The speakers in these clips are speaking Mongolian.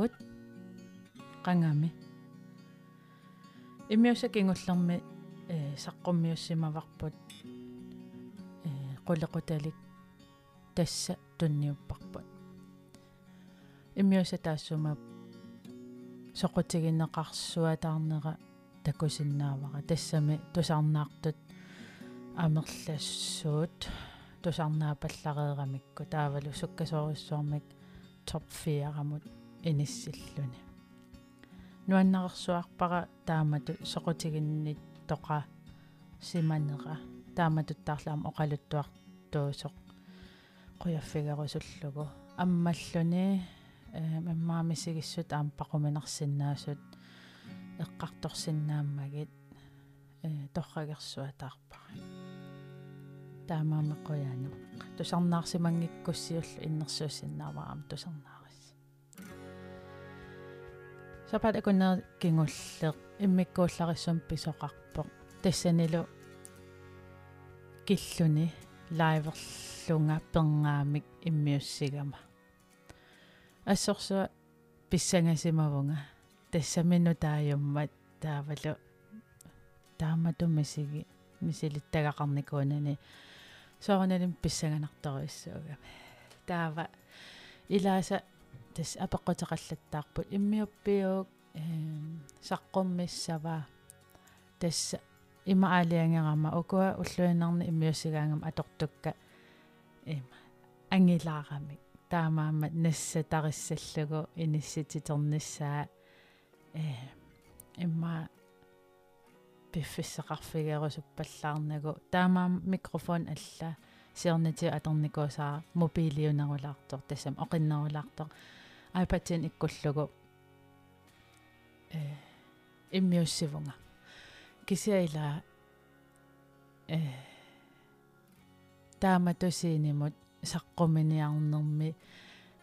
алууккут qangami иммиусакингуллерми э саққуммиуссимаварпут э qullequtalik тасса тунниуппарпут. Иммиуса таассума соқутигиннеқарсуатаарнера такусиннаавара. Тассами тусарнаартут амерлассуут тусарнаапаллареерамикку таавалу суккасоориссуармик топ 4 рамут иниссиллуни нуаннарсуарпара таамату соқутигиннит тоқа симанера. Тааматуттаарлаама оқалуттуартуусоқ. Қуяффигарусуллугу аммаллуни маммаамисигиссут аам пақуминарсиннаасут эққарторсиннааммагит э торрагерсуатаарпара таамаамеққуяану тусарнаарсимангиккуссиуллу иннерсуусиннаавараама тусарнаарис сапат акуннер кингуллеқ иммиккууллариссум писоқарпоқ тассанилу киллуни лайверлунга пернгаамик иммиуссигама ассорсуа писсангасимавунга тассамину таajummat таавалу таамату мисиги мисилиттагақарникуунани соорналим писсаганарторуиссуугами таава илааса тас апеққутеқаллаттаарпут иммиуппиук эм саққуммиссава тасса има аалиангерама укуа уллуинарни иммиусигаангам атортукка. Има ангилаарамик таамаамат насса тариссаллугу иниссититерниссаа э имма пиффиссақарфигерусуппаллаарнагу таамаам микрофон алла. Сиорнати атерникуусаа мобилиунарулаартор. Тассам оқиннарулаартор iPad-ин иккуллугу э иммиуссивунга. Кисиаила э тааматусиинимут саққуминиарнэрми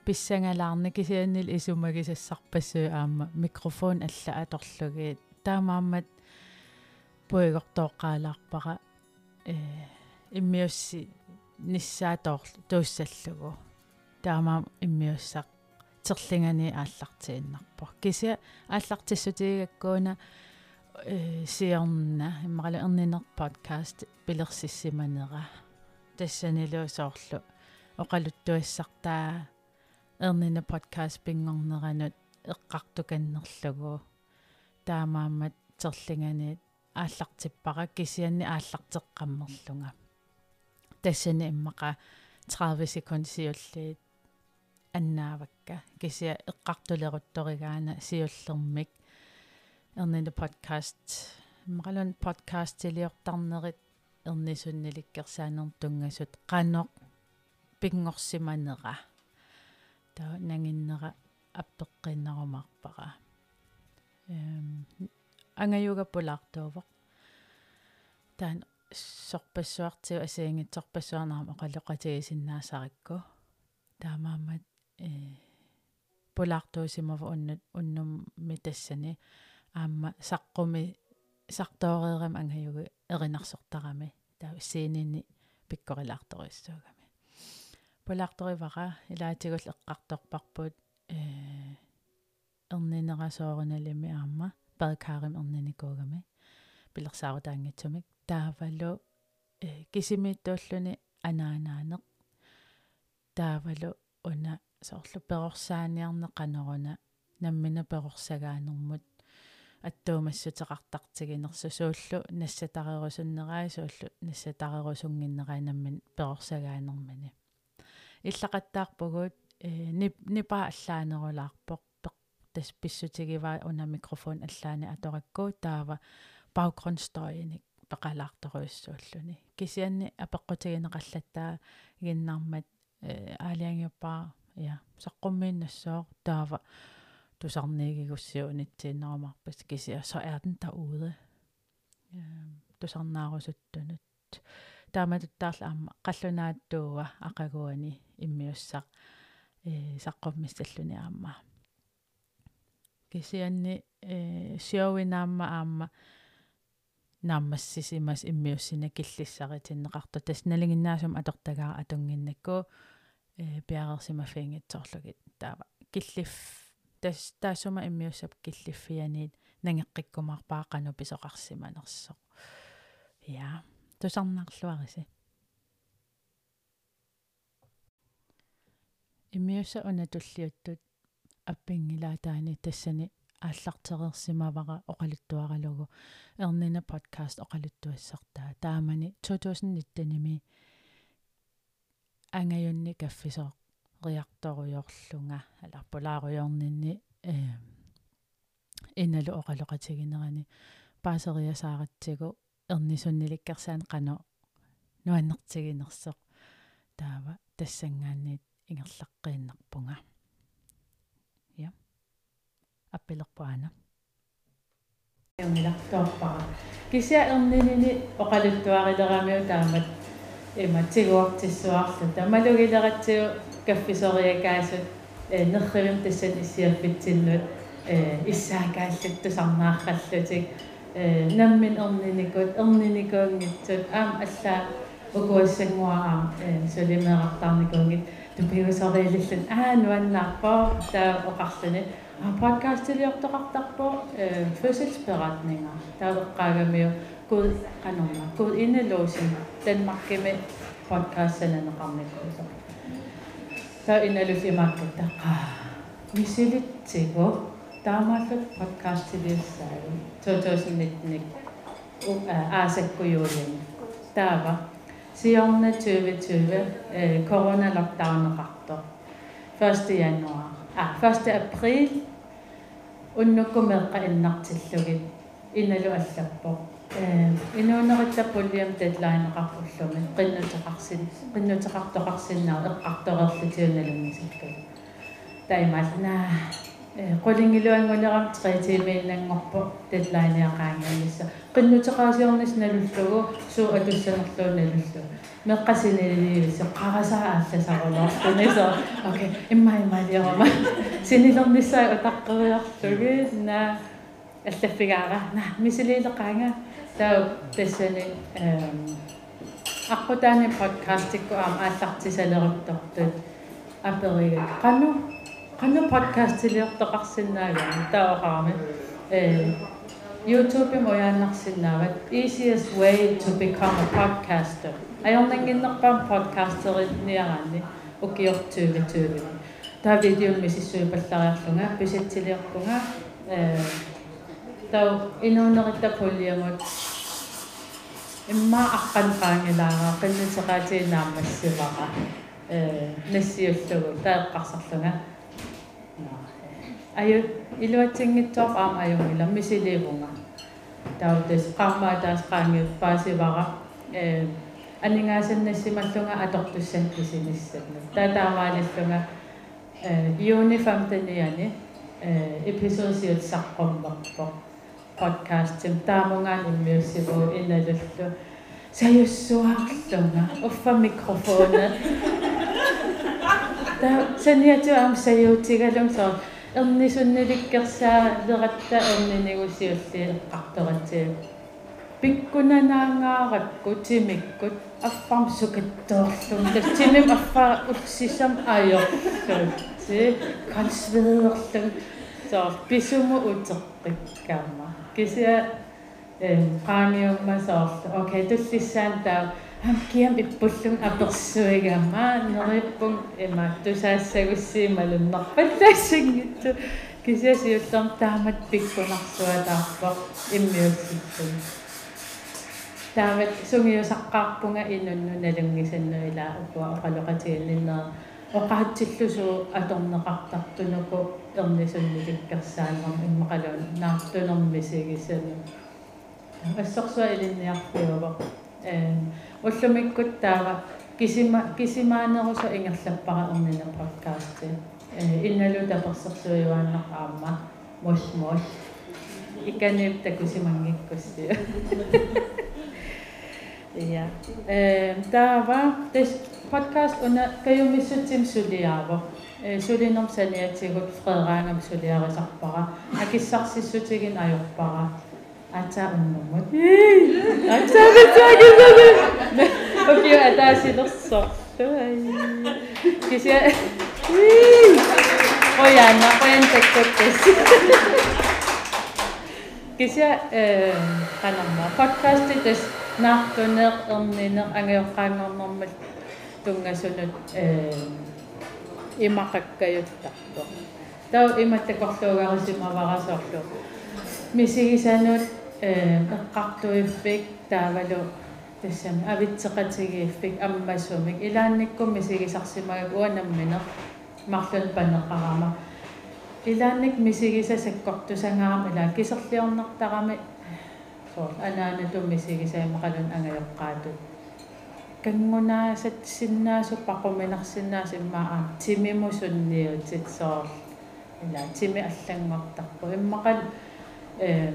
писсангалаарни кисианнил исумагисассарпассуу аама микрофон алла аторлуги. Таамаамат пуигортооққаалаарпара э иммиусси ниссаатоор тууссаллугу таамаа иммиуссақ терлингани ааллартииннарпо кися ааллартиссутигаккуuna э сиорна иммаралу эрнинер подкаст пилерсиссиманера тассанилу соорлу. Оқалуттуассартаа эрнина подкаст пингорнеранут эққартуканнерлугу. Таамаамат терлинганиит ааллартиппара кисианни ааллартеққаммерлунга тассани иммақа 30 секунд сиуллиит аннаавакка кисиа эққартулерутторигаана сиуллермик эрнина подкаст мақалун подкаст тилиортарнерит эрнисунниликкерсаанер тунгасут қаноқ пингорсиманера таа нангиннера аппеққиннарумарпара эм ангаюга пулаартуувоқ таан сорпассуартиу асиангитсорпассуарнарама оқалоқатигисиннаасарикку таамаамат э пулаартуусимава уннут уннум митассани. Аама саққуми сартоореерам ангаюга эринарсортарами. Таа сиинини пиккорилаарториссуугами пулаарторивара илаатигул эққарторпарпут э эрнинерасоорналими аама падкаарим эрниникуугами пилерсаарутаангитсумик таавалу э кисимииттууллуни анаанааneq таавалу уна соорлу перорсааниарнеқанеруна наммина перорсагаанермут аттуумассутеқартартигинерсу сууллу нассатарерусуннераа сууллу нассатарерусунгиннераа наммин перорсагаанермани иллақаттаарпугут э нипа аллаанерулаарпоқ тас писсутигиваа уна микрофон аллаани атораккуу таава baggrundsstøjник пеқалаарторуиссууллуни кисианни апеққутигинеқаллаттаа игиннармат аалиангиппаа я саққуммииннассоо таава тусарнигигуссиунитсииннерамарпас кисиа så er den derude. Тусарнаарусуттунут тааматуттаарлаама қаллунааттууа ақагуани иммиуссақ э саққуммиссаллуни аама кисианни э сиовинаама аама нааммассисимас иммиуссина киллиссаритиннеқарту тас налингиннаасум атунгиннакку э таава киллиф тас таасума иммиуссап киллиффианиит нангеққиккумаарпаақану писоқарсиманерсоқ. Я тусарнаарлуариси иммиусса унатуллиуттут аппингилаатаани тассани ааллартерерсимавара оқалуттуаралугу. Ернина подкаст оқалуттуассартаа. Таамани 2019-ними ангаюнни каффисоо риарторуйорлунга аларпулааруйорнинни э иналу оқалоқатигинерани паасериасааратсигу ернисунниликкерсаан қано нуаннертигинерсоқ таава тассангаанниит ингерлаққииннарпунга. Я аппилерпуана. Юнилартуарпара кися ернинини оқалуттуарилерамиу таамат има тигуартиссуарлу тамалугилератсиу каффисориакаасут э нерривим тассан иссиарфитсиннут э иссаакааллутту сарнаарраллутик э наммин ерниникут ерниникуунгитсут аам аллаа укуассангуараам God anoma, God indelåsen, Danmark med podcasterne og ramme kosa. Altså. Så indelås i markedet, der ah, vi ser lidt til, hvor der er meget podcast til det særligt. 2019, Asek og Jorgen, der var. Siden 2020, øh, corona-lockdown og 1. januar, ah, 1. april, og nu kommer jeg ind til slukket, inden du er. Инуунеритсаппуллиам дедлайнеқарпуллуми қиннутеқарсин қиннутеқартоқарсиннаа эққартоқарлутиуналунгисаккал таймалнаа qulingilluanguleram 3 tiimiinnangorpu deadline-иақаангиалисса qinnuteqaasiornis nalullugu suu atussanerluu nalullu meqqasiniliivisse qarasa aallasarulortuni so okay imma imaliorama sinilornissaa utaqqeriarlugi na аллаффигаара на мисилиилеқаанга таа тассани эм аққутаани подкастикку аама ааллартисалеруттортут аперига қану qannu podcastiliortoqarsinnaagaan taoqarami eh YouTube moyaannarsinnaavat easiest way to become a podcaster. Ajornanginnerpaan podcasterit-niaraanni ukiortuuvituuvi taa videon sissuipallariarlunga pisitsiliorpunga eh Tau, inuno kita pulya mo. Eh, Ima akkan kanya lang ako. Kanya sa kasi namas si baka. Eh, Nasiyos siya ko. Tayo kasakto nga. Ayun, iluwatsing ito ako ang ayaw nila. Misili ko nga. Tau, des kama das kanya pa si baka. Eh, ani nga sin na si Matlo nga atok to sen to nito nga. Uniform to niya ni. Episode siyot sa kumbak po. Подкастим таамунгаан иммиуссиву иналуллу саюссуаарлунга уффа микрофона та саниату аам саюутигалум соо эрнисунниликкерсаа лератта эрнинигусиулли эққарторатсиу пиккунанаангааракку тимиккут аффарм сукаттоорлун тимим аффа улсисам аёрлун ти консведерлун så писуму утерпиккаама кися э qaaniumma soorlu okay tullissaan taa hankiam ippullun apersuigama nerippun ima tusaassagуссиималуннарпат таассангитсу кисиасиуллерм таамат пиккунарсуатаарпо иммиусситтун таамат сунгиусаққарпунга инунну налунгисаннуилаа укуа оқалоқатигаллиннера оқаатсиллусу аторнеқартартунуку эрнисунниликкерсаанерм иммақалуун. Наартунермисигисану ассорсуа илинниарфиува э уллумиккут таава кисима кисимаанерусо ингерлаппара эрнина подкасти э инналу таперсерсуивааннақ аама мос мос иканеп такусимангиккусси я э таава podcast under kayo miso tim suliyawa. Suli nom saniya tigot frera ngam suliyawa sakpara. Akisak si sutigin ayokpara. Ata unnumot. Ata bitagin na na. Papiyo ata silok sokto. Kasi Koyan na, koyan tektok kasi. Kasi kanang podcast itas naktunak ang minang ang yung kanang mamalik. itong nga sunod eh, imakak kayo takto. Tao imatikokto ka kasi mabakasokto. Misigisanot eh, kakakto effect tawalo. Tasam, abit sakat sige effect amma sumig. Ilanik ko misigisak si magaguan ng minok. Maklon pa ng kakama. Ilanik misigisa sa kokto sa nga kamila. Kisak liyong nakta kami. So, anana to misigisa makalon ang ayok katod кисерлиорнартарами соо анаанатум мисигисаамақалун ангайоққаатут кангунаасат синнаасу пақуминарсиннаасиммаа тимиму сунниутит соо илаа тими аллангортарпу иммақал э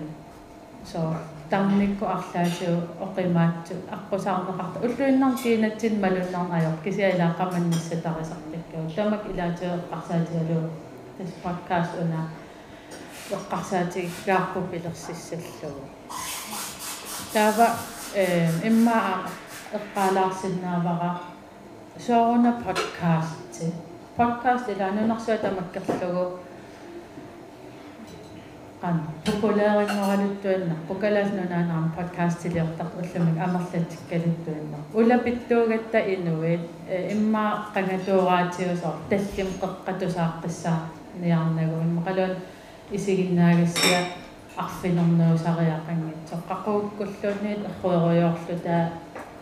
соо тарникку арлаасуу оқимаатсу аққусаарнеқарта уллуиннар киинатсин малуннарнаёр кисиалаа қаманниссатарисартаккау тамак илаатиеққарсаатигалу тас подкаст уна эққарсаатиг гаарпу пилерсиссаллугу таава э иммаа эққалаарсиннаавара сооруна подкаст подкаст илаанунарсуа тамаккерлугу qan populaarinngoraluttuanna pokalaasnunaanaam podcastiliortaq ullamik amerlatikkaluttuanna ulapittuugatta inuit imma qangatuuraatiusor tallim qeqqatusaaqqissaa niarnagu immaqaluun isiginnaagassia арфинернуусариақангитсо қақууккуллуунниит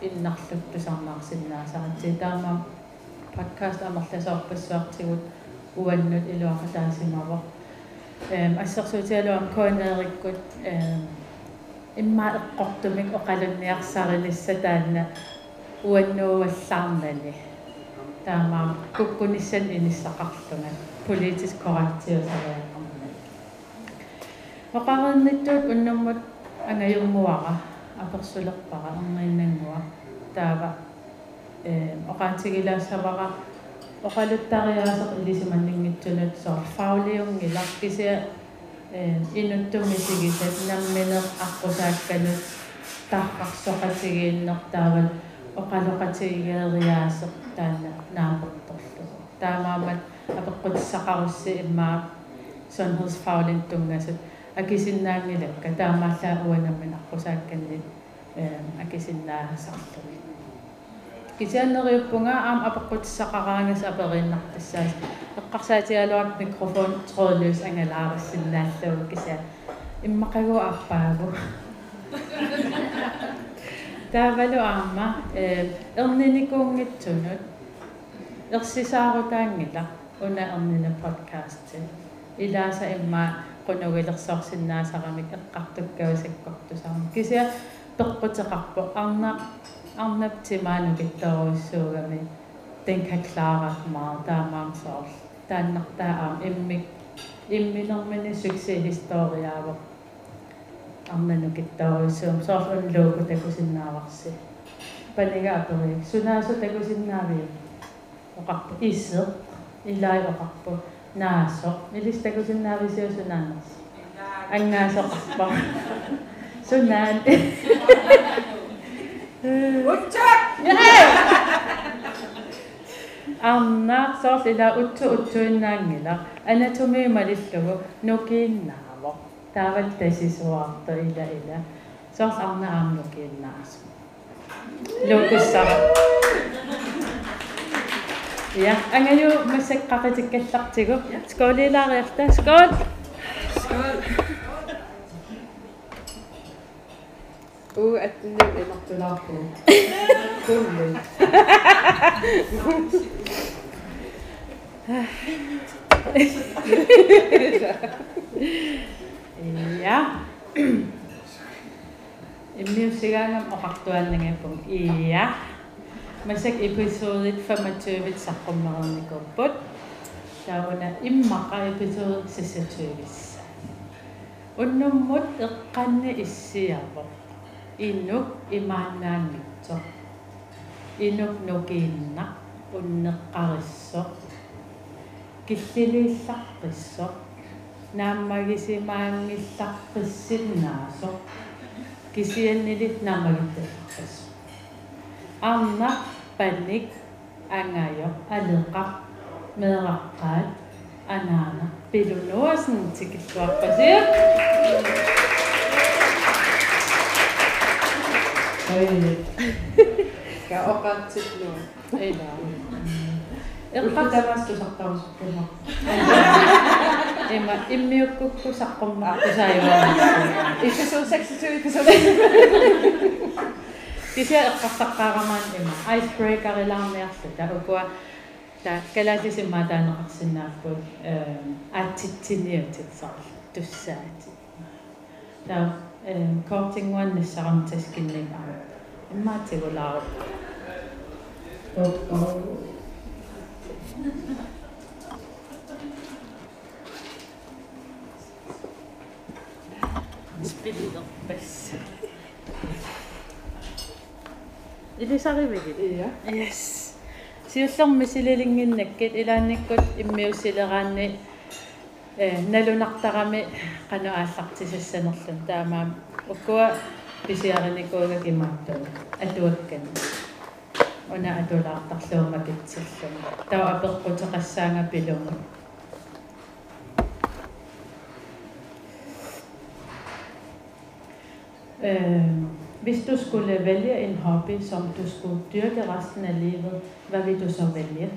эрруеруйорлута иннарлуттусарнаарсиннаасарати таама подкаст амерласоорпассуартигут уаннут илуақатаасимава эм ассерсуутиалуам коонеериккут эм имма эққортумик оқалунниарсарилисса таанна уаннууаллаарнани таамаа куккуниссан иниссақарлунга политис корректиусариақарна оқарниттуут уннэрмут ангаюрмуара apersulak baka ang mainan mo taba eh, o kan sige la sa baka o kalut tayo sa kundi si manding mitsulat so fauli yung ilak kasi eh, inutong sige sa naminok ako sa kalut takak so kasi nok tawal. O kalukat sige riyasok tanda napuntok tama man. Apakot sa kaos si imap eh, son hos faulin tunga акисиннаангилакка таамааллаа уанаммин аққусаакканни э акисиннаасарлуги кисианнериуппунга аам апеққутиссақараангас аперииннартассаас эққарсаатигалуак микрофон троолюс ангалаарассиннааллуг кися иммақагу арпаагу таавалу аама э эрниникуунгитсунут. Ерсисаарутаангила уна эрнина подкаст илааса имма qunugilерсоорсиннаасарамик эққартуккавасаккортусаарми кися пеққутеқарпо арна арнап тимаану киттаруиссуугами den kan klare meget taamaam soor taannartaa aam. Immik imminermini succeshistoriaavo арнану киттаруиссуум соорлун лууку такусиннааварси палига апери сунаасу такусиннаави оқарпу иссе илаи оқарпу Nasok. Nilista ko sinabi siya sunanas. Ang nasok pa. Sunan. Uchot! Ang nasok sila ucho-ucho na nila. Ano tumimalis ko? Nukin na ako. Tawag tayo si Suwakto ila-ila. So, ang naam nukin na ako. Lucas Sarah. Ja, angaju massaqqaqatikkallartigu. Skål ilaariarta. Skål. Iya. Ini usia kan Кулли. Ja. dengan pun iya Masak episodit 25 saqqummerernikupпут. Tauna immaqa episode 26. Unnummut eqqanni issiarpoq. Innuk imaannaangitso. Innuk nukiinna unneqqarissoq. Killiliillaqqissoq. Naamagisimaangillaqqissinnaasoq. Kisiannilit naamagittaqqissoq. Arna pannik angayo aleqaq meeraqqaat анаана пилунуасн тикиллуарпасиа Ой. Ка оқаатсиллуа. Эйла. эққатавассусартарусуккума има иммиуккуккусаққумма тусааюа Episode 26, Dice qaqaqaqaraman ima icebreaker ilaamerluta ukua ta kalasi mataanoqarsinnaarput aatsitsiiniatit sarl tussaati ta kortinguan nissaramtaskinnimaa immaatsigulaaru Spillido besser. спилидер бас илисаривигит Ja. Yes. Siullormi sililingиннаккит илаанниккут иммиуссилераанни э налунартарами qanu ааллартисассанерлун таамаа уккуа писиариникууга кимаатту атуаккан уна атулаартарлуuma китсиллун таа аперқутеқассаанга пилума Øh, Hvis du skulle vælge en hobby, som du skulle dyrke resten af livet, hvad vil du så vælge?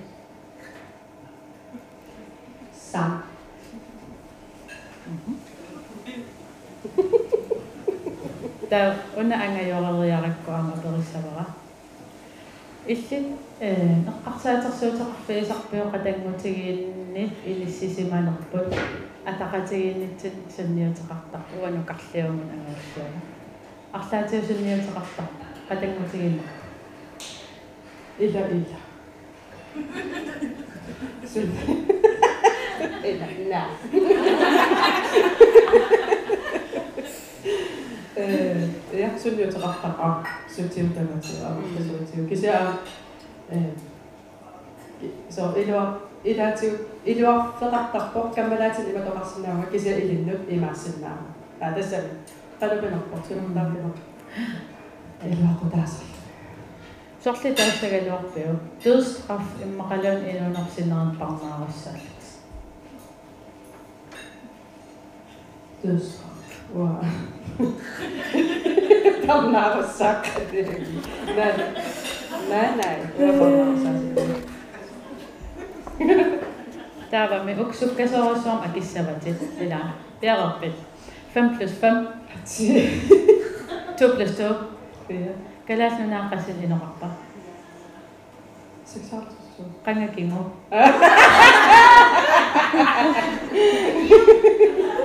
Sang. Mm-hmm. Der under anga jorari yarakko anga berisavara. Illi naqqarsaatarsooteqarfii sarpio qatangutigiinni ilissisimanerput ataqatigiinnitsin sanniuteqartaq uanukarliumun angarssuana. أخطأت جميع تغطى قد الموتيلا إلا. إلا. إلا لا يحصل يتغطى الأرض سوتي وتمتي سوتي كساء سو إلى إلى تو إلى فقط تقطع كملات اللي ما تغسلناها كساء إلى النب إما سلناها هذا سبب. قلبنا باطننا باطننا الله قداس Sortli tarsagaluarpiu tuusqaf immaqaluun iluunersinerparnaarussaallat tuusqaf wa parnaarussaaq näin näin näin Tämä on me uksukkasoosuom akissavat sitten. Pelaa. Pelaa. فم بلس فم تو بلس تو. إيه. كلاس من ناقص اللي نغطى. قلنا كيمو.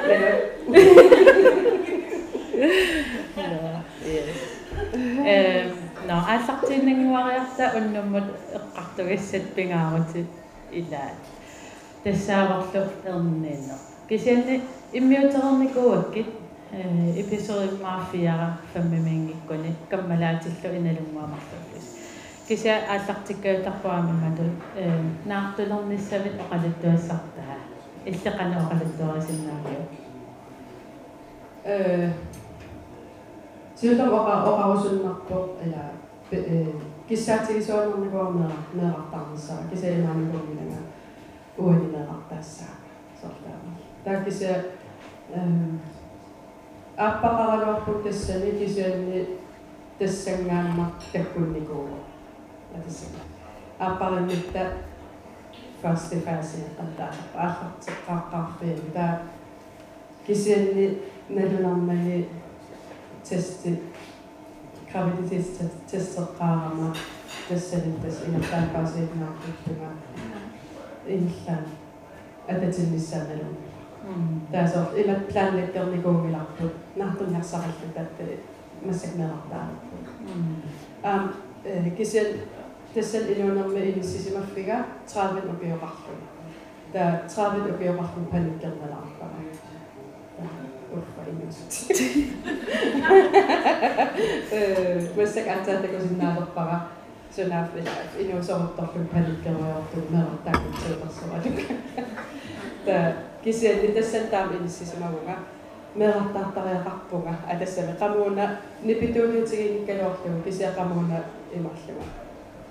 لا. لا. آه، لا. لا لا لا لا لا لا لا لا لا Kesianne immio tarne koakki episodi maafiara fammemengi kone kammalaatillu inalummaamарлus. Kisia aallartikkautaruaamimmatul naartulernissamit oqaluttuassartaha. Illeqana oqaluttuarisinnaariu. Э сиутам оқа оқарусуннарпо ала киссаатигисуаннарникуарнера неэқартарнсаа кисалимааникуумилага уанинеқартаассаа herkese ähm, e, Ahpakalan opputessa nykisen tässä ngammatte kunnikoulu. Ja tässä Ahpalan että tätä, vaikka se ahmat kahveen tää kisenni nerlamme testi kavititistä testattaama tässä nyt tässä ihan pääsin ngammatte kunnikoulu. ihan Että sinne säännellä. tänaselt üle plaaniti on nagu ülatud, nad on jah sageli, et mis see meil on. kes see, kes see inimene on meil siis ma figa, traavil on kõige rohkem. ta traavil on kõige rohkem panikil meil on. uhva inimesed. ma ei saa kätte, kui sinna tuleb, aga So now, if, you know, some doctor panic or to melt that and so on. The kisi ni tässä tamin siis mä vuonna me rattaa tällä kappunga. Ai tässä me kamuuna ni pituu nyt siihen ikkä johtuu kisi ja kamuuna imahlema.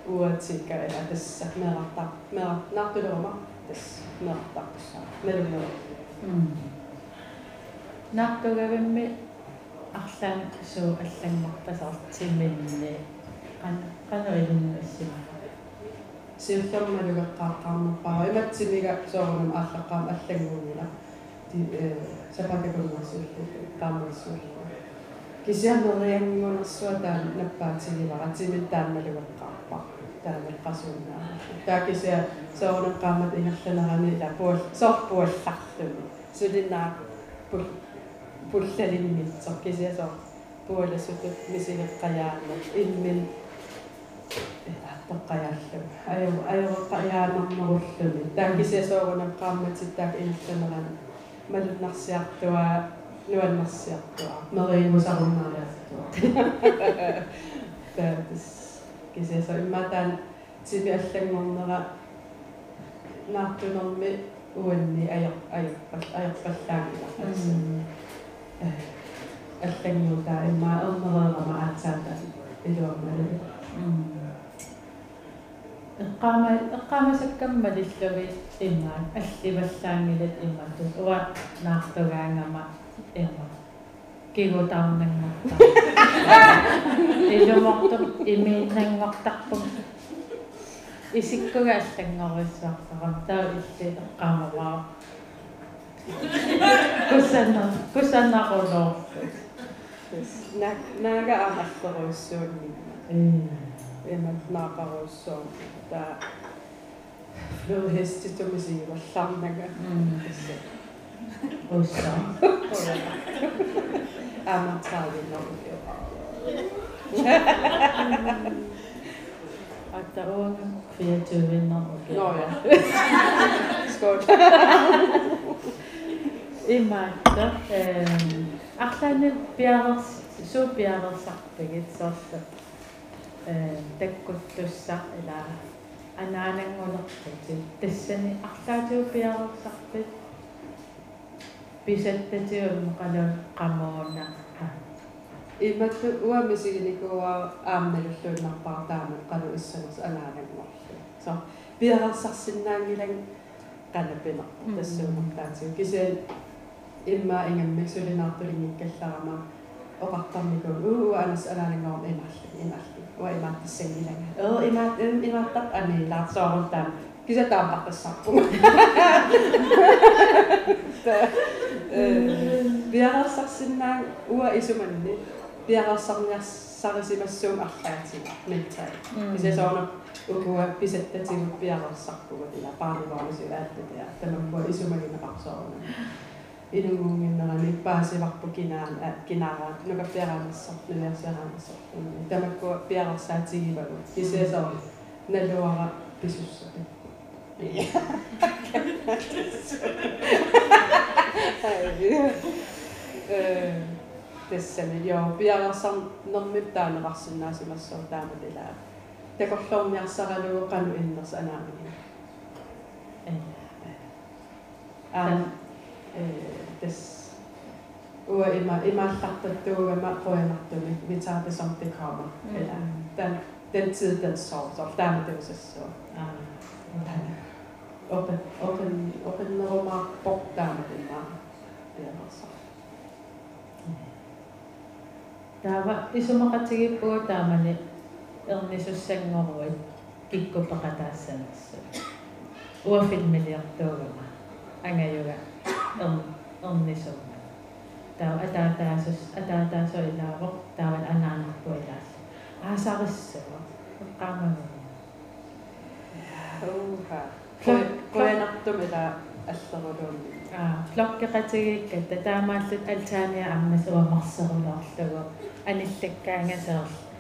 Uudet sikkä ja tässä me rattaa me rattaa nattu doma tässä me rattaa se me doma. Nattu kävemme ahlan suu ahlan mahtasortsi minne. Сиуллэрмалугеққааққарнерпаа иматсимига соорунам ааллаққаам аллагуугила ти э сапакакуннарсууллу таамассууллу кисианнериангунерсуа таа наппаатигивара тимиттааммалугеққарпа таамеққасуунаа таа кисиа соорунеққаамат ингерланерани ила пуул соорпуалларлуми сулинаа пул пуллалиммитсо кисиа соор пууласутут мисигеққаяану иммин taqqajallu ajo ajoqqajaanarmurullu taakki siasoogunem qaammatsittaak innertameran malunarsiartua nuannarsiartua meriimusarunariartua taatis kisiaso immatan tibi allangornera naartunermi uanni ajo ajoqqallaamila allangortaa immaa ernereerama aatsaatan iluarmalu эққаамасаккамма лиллуги иммаа алливаллаангилат имматут уа наартугаангама имма кигутаарнангорта илумортум имииннангортарпум исиккуга аллангоруссаартарам таа илли эққаамаваа кусанна кусаннақулоо наг нага амаллеруссуунни эмат наақаруссуун таа флухэститумиси валлаарнага усса аматаавиннэру аттаруага креативиннэру Nåja. Skål. имаатта эм арлаани пиарерс суу пиарерсартагит соорла э таккуттусса ила анаанангулертати тассани арлаатиу пиарерсарпит писаттатиум қалу qammuuna Иматту уамисигиникуа аамналуллууннарпаа таама қалу иссанерс анаанангуарлу. со пиарерсарсинаангилан канапина тассуумартаатиу кисээ имма ингаммик сулинаартулингиккалларама оқартарнику уу анас анаанангорм Imatta sen nimen. Joo, Imatta, Imatta, Anila, se on tämän. Kyllä se tampatta sappuma. Vierassa sinne uua isuman nyt. Vierassa minä sarisimme sun ahtaatsin metsään. Ja se on uua pisettä sinut vierassa sappuma. Tila paljon vaan syvät, että tämä on uua voi isuman nyt apsoona ilmumminnalla, niin pääsi vappukinään, äh, kinään, joka perämässä, neljäs perämässä. Tämä kun perässä et siivoilu, niin se se on ne luoda pysyssä. Tässä niin joo, perässä on no mitään rassin näisimmässä on tämä tilää. Teko on jässällä luokannu innas enää minä. Enää dess och immer, immer fattat och immer römat och vi, vi tar det som det kommer. Mm. Eller den, den tiden som, som därmed det så. Öppen, öppen, öppen roma bort därmed innan. Eller något sånt. Tämä isomakatsi puhuu tämmöinen ilmisus sengoroi kikkupakatassanassa. Uofin miljardoilla. Anga. om, omnisum. Tämä on etätääsys, etätääsys on ilaavo, tämä on anana puolella. Asarissa on, kamanu. Uha. Koenattomita assarodon. Flokkaqatigiikka, tataamaallut altaania ammasua marserulorlugu, anillakkaangaserlu.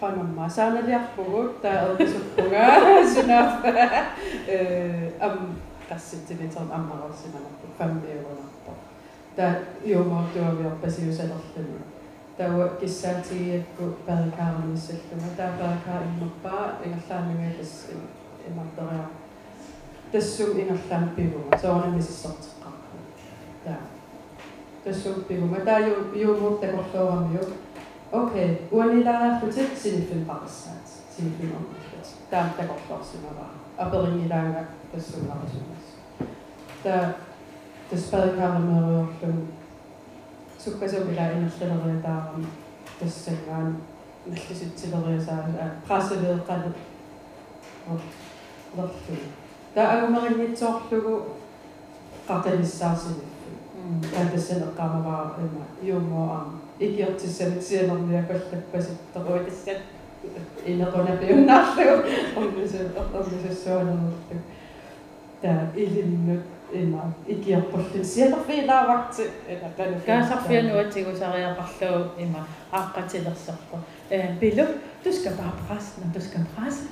атаатаасу илааво таавал анаанерпу илаалла аасариссуа эққаамагу уха коенартумила аллерулуунни аа флоккеқатигиккатта таамааллут алтаания аммасуамарсерулоорлугу аниллаккаангасеерла налли наллиситсерпасиллун уа писсангарииллунгаа аммукарниарнат киааннааллируа киарулоорлуни qassitsuг градиу амилаарнартум игалаармагалуарпат матер ассиги киааннаариллун таа тассааналиарпугут э канамма qanumma saanaliarpugut taa erpisuppuga sunaaf э ам qassitsimiterm аммарерсиманарпу 5 eurunarpo та юумаартуавиорпасиусалерлуни тауа киссаатигиакку парикаарниссаллума таа парикаа иммаппаа ингерлааннага тас имартериа тассум ингерлаан пивума соорнамисиссортеққарпу таа тассум пивума таа ю Okay, Juanita flyttet sin filmpraksis, sin filmområdet. Der, der går klart sin var. Og bedring i dag, der så var det Der, der spædde kammer med og klum. Så kan jeg så blive der en skældere, der der sælger en illicit tilbage, så er presset ved rettet. Der er jo meget lidt tårtlukke, rettet i særligt. Der er det selv, der kommer bare en jordmor og ikiotsisen on koska sitten voitaisiin inna tuonne piunnasta, on se suunniteltu. Tämä ilinnyt inna ikioppostin sieltä fiilaa vaksi. Kään safia nuotsi, kun saa rapahtuu inna akkatsilossapu. Pilu, tuskan paprasna, tuskan prasna.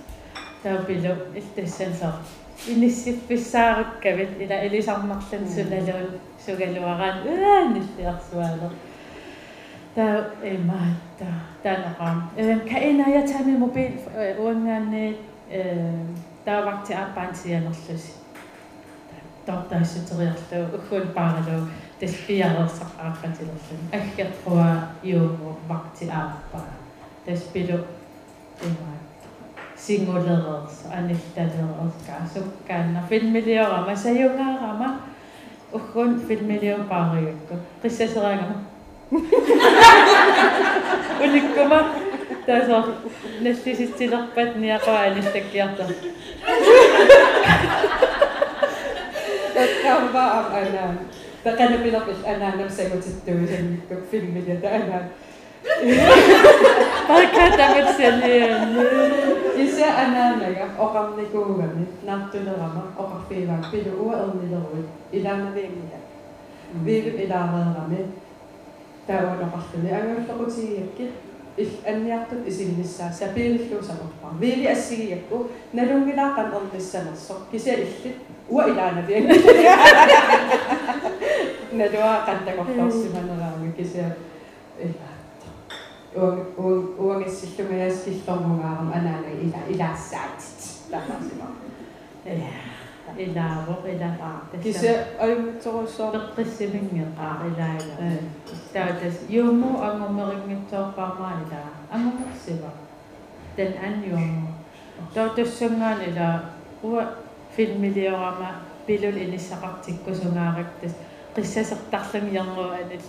Tämä on pilu, iltä sen saa. Inissippissaarukkävit, ina elisammartan sunaluun sugaluaraan yäännissiarsuaalor. نعم كأن يتامي موبيل وأن دا وقت أربعين سنة نصلش تقطع ستغير لو أكون بعض لو تسبيع رصق عقد لسن أكيد قوى يوم وقت أربع تسبيع singulares anekdaders kasukkanna filmiliorama sajungaarama ukun filmiliorpaariukku qissaserangama ulikkuma taso nassisitsilerpat niaqaanissakkiarta takkamba am anam taqana piloqis anam namsagutittuisen filmilata anam Pakatamitselien. Isä ananaga oqarnikuugami nartunerama oqarfiivaak piluua ernileruit ilaamaviimiak. Viivip ilaareerami tauanoqarluni anguullequtigiakkit ил анниартут исиннissaa сапииллуусамерпар вили ассигиакку налунгилаақан ерниссанерсо кися иллит уа илаанавиа налуа қантакорлорсиманераарми кися илаатто уан уангиссиллумаяаскиллормугаарам анаана ила илаассаатит таамасима э Илаавоқ илааа кися аюмитсоруссоо пеққиссимингеқаа илаала таатас юуму ангомерингитсоорпаармаа илаа ангомерсива тан анниуаму таутассангаан илаа уа филмилиорама пилул иниссақартиккусунгаарактас qissasертарлами аналлалерс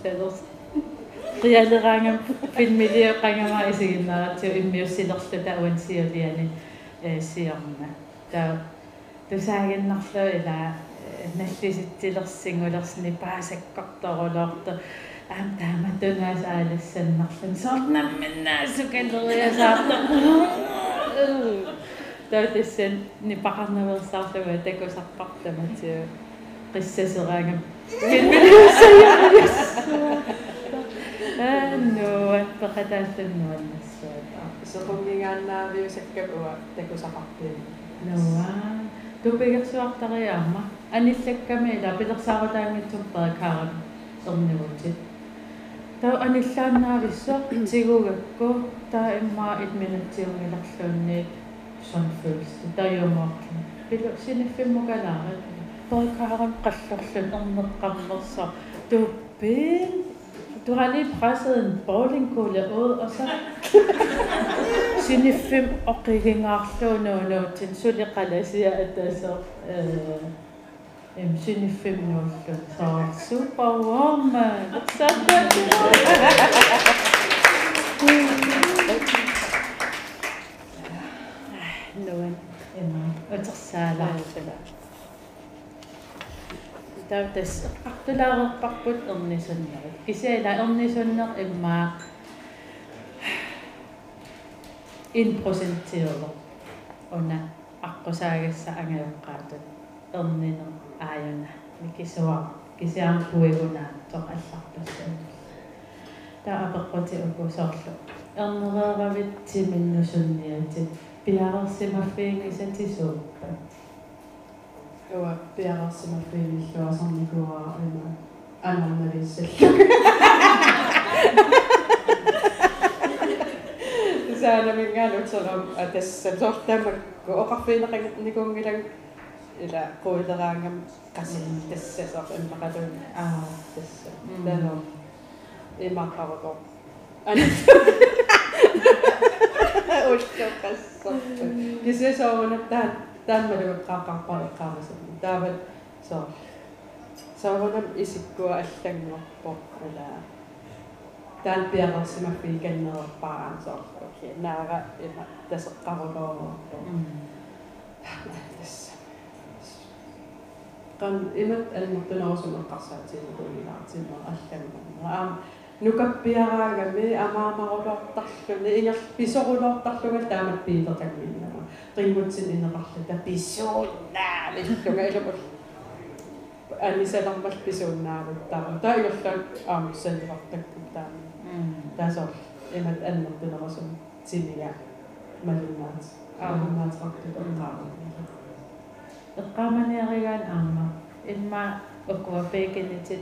риалераангам филмилиоқангама исигиннаратиу иммиуссилерлу тауан сиулиани э сиорна таа тусаагиннарлу ила наллиситсилерсингулерсни паасаккарторулоорто аам тааматунаас аалассаннарлун сорнамминнаасукалериасаарто таатассан нипақарнаверсаарлуга такусарпартаматиу qissaseraangam филмилиуссаяариассуа аа ноо пеқатааллуннуаннассуата сеқунгигааннаавиусаккапуа такусақартин ноо тупигерсуартариаама аниллакками ила пилерсаарутаангитсум перекаарам эрнивутит таа аниллааннаависсуа тигугакку таа иммаа идминатсиунгиларлуунни сонфулс таажумаарлу пилу синиффиммукалаара перекаарам қаллерлун эрнеққарнерса туппин Du har lige presset en bowlingkugle ud, og så sine fem opgænginger no, no, no, til en sølle relasjer, at der så øh, sine fem og så super superwoman. Så نوين اتصال على الشباب таутас артулаарерпарпут эрнисуннерит кисиала эрнисуннер иммаа ин процентиерло уна аққусаагасса ангавеққаатут эрнинер ааюна микисуа кисиам пуигунаа тоқаллартассаа таа апеққути укусоорлу эрнерееравит тиминнусунниатит пиарерсимаффиингисатисууппа уа пиарерсимаффииллуасарникуа има анарналиссаллу саана мингаалутерам атасса сортамакку оқарфиинеқникунгилаг ила қуилераангам қасин тассасоқ иммақалун аа тасса тано имаққарото ани ошкоқассо кисесоонап таан таанмалуг qaaqarpar qaamасат таават соо сааванам исиккуа аллангуарпо ала таан пиарерсимаффи каннерпараан соо окей наара има тасеққарулоорпо тасса qan imat almurtunerusum eqqarsaatiinukunilaartimma алламма аам нукаппиараагами амаамарулоортарлуни ингер писорулоортарлуга таамат пиитертагминнама qingutsin inneqarluta pissuunnaa millunga ilumul анисалармал писууннаавуттаа таа иорлаа аамуссалливартакку таа таасор имат аннертунерасум симига малуннаат аамуннаатеқартут эққаама эққааманиаригаан аама имма укуа пекенитит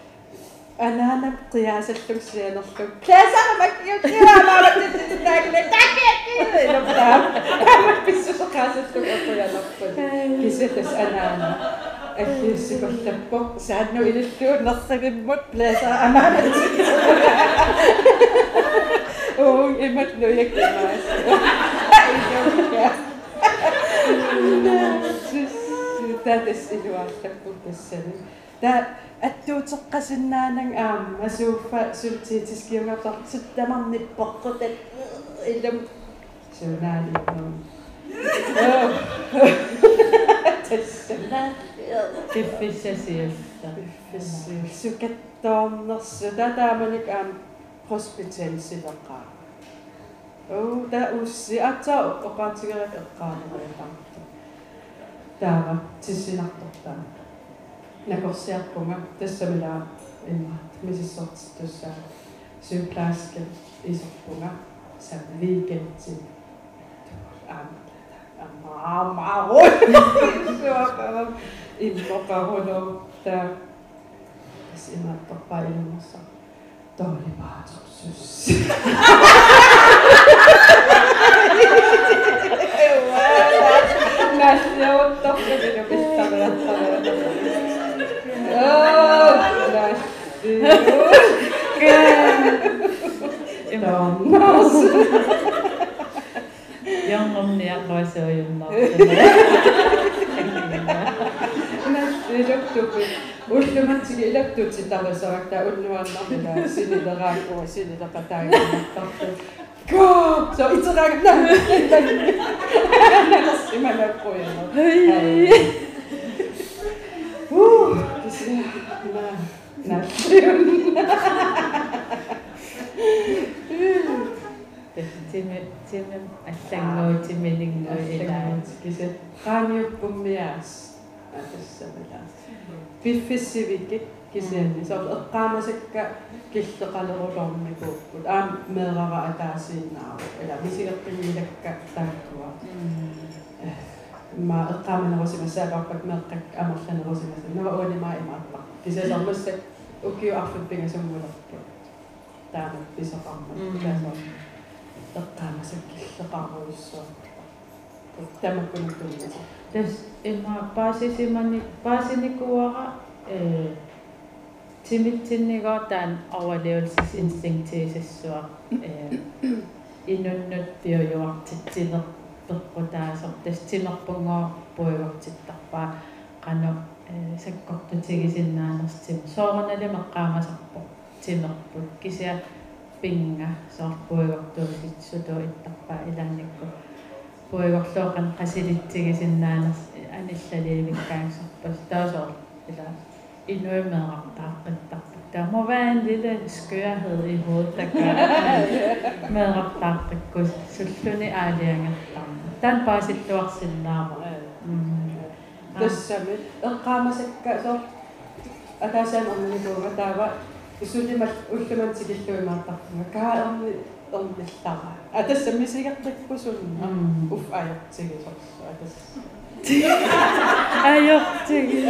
أنا بقياس الشمس زين الصبح قياس أنا ما كيرا ما بدي تتناقل تعبير نفهم ما بيسوس قياس الشمس أقول أنا أقول كيسيت أنا أنا أكيس بالتبو سعدنا إلى الشور نصب الموت قياس أنا وإمت لو يكتب That is Eduard, that book is. That аттуутеққасиннаанан аама асууффа султиитискиунгартар суттамарниппоққутат илам сунаалиуннам тассана тиффиссасиулла фиссил сукаттаорнерсу татааманик аам хоспитал силеққаа оо та усси атсаа оқаатигерак эққаанериақарта таава тиссинартортаа dere ser på meg, det som jeg er en matematisots, det som sykepleierske i samfunnet, som viker til sinä så ilmassa. Tämä oli Vaasan syssi. Näin se on tosi pistämättä. Nässäottokkeli pistämällä Tonnas. Jongomniaqquasuujunnaartuna. Nässäottokkeli уллуматсиги илактуутси тавасавакта уллуаннармила синилерааккуа синилеқатаагиннартарту гаа со итераагна насималаккуяна уу naturen. til med, til med, asang mo, til med ling mo, ilang. Kasi, kami yung pumiyas. Atas sa malas. Biffisivike, kasi, so, at. Am, merara atasin na ako. Ila, bisilak pinilak ka. Ma, at kama na ko si Masa, kapag merkak, amak siya na ko si Masa. Nawa, ni ma, imapak. Kasi, Oppure affebbene sen voi oppia. Tämä oppi sapamme. Mitä se on? Tämä se kilsapamoissa. Tämä kun tuli. Tässä ilma paasisimani paasinikuara timitsinnigaa tämän avaliolsisinstinktiisessua on, biojuartit sinerpperputaasor tas sinerpungaa puivartittapaa Kannattaa саккортутигисиннаанерстим соорнали меққаамасарпо тимерпут кисиа пинга соор пуйгортууситсуту иттарпаа илаанникку пуйгорлуоқан қасилитсигисиннаанерс аниллалиивиккаангсарпас таасоор ила inuimeeqartaaqqittaqta der må være en lille skørhed i hovedet der gør at meeqartaaqqikkut sulluni aaliangertarma tan paasittuarsinnaama тассами эққаамасакка сор атаасаан орнигууга таава исулимал уллуман тикиллуимаартарпунга каа эрни эрниллара атассами сигертаккусунна уф аёртигисорс атас аёртиги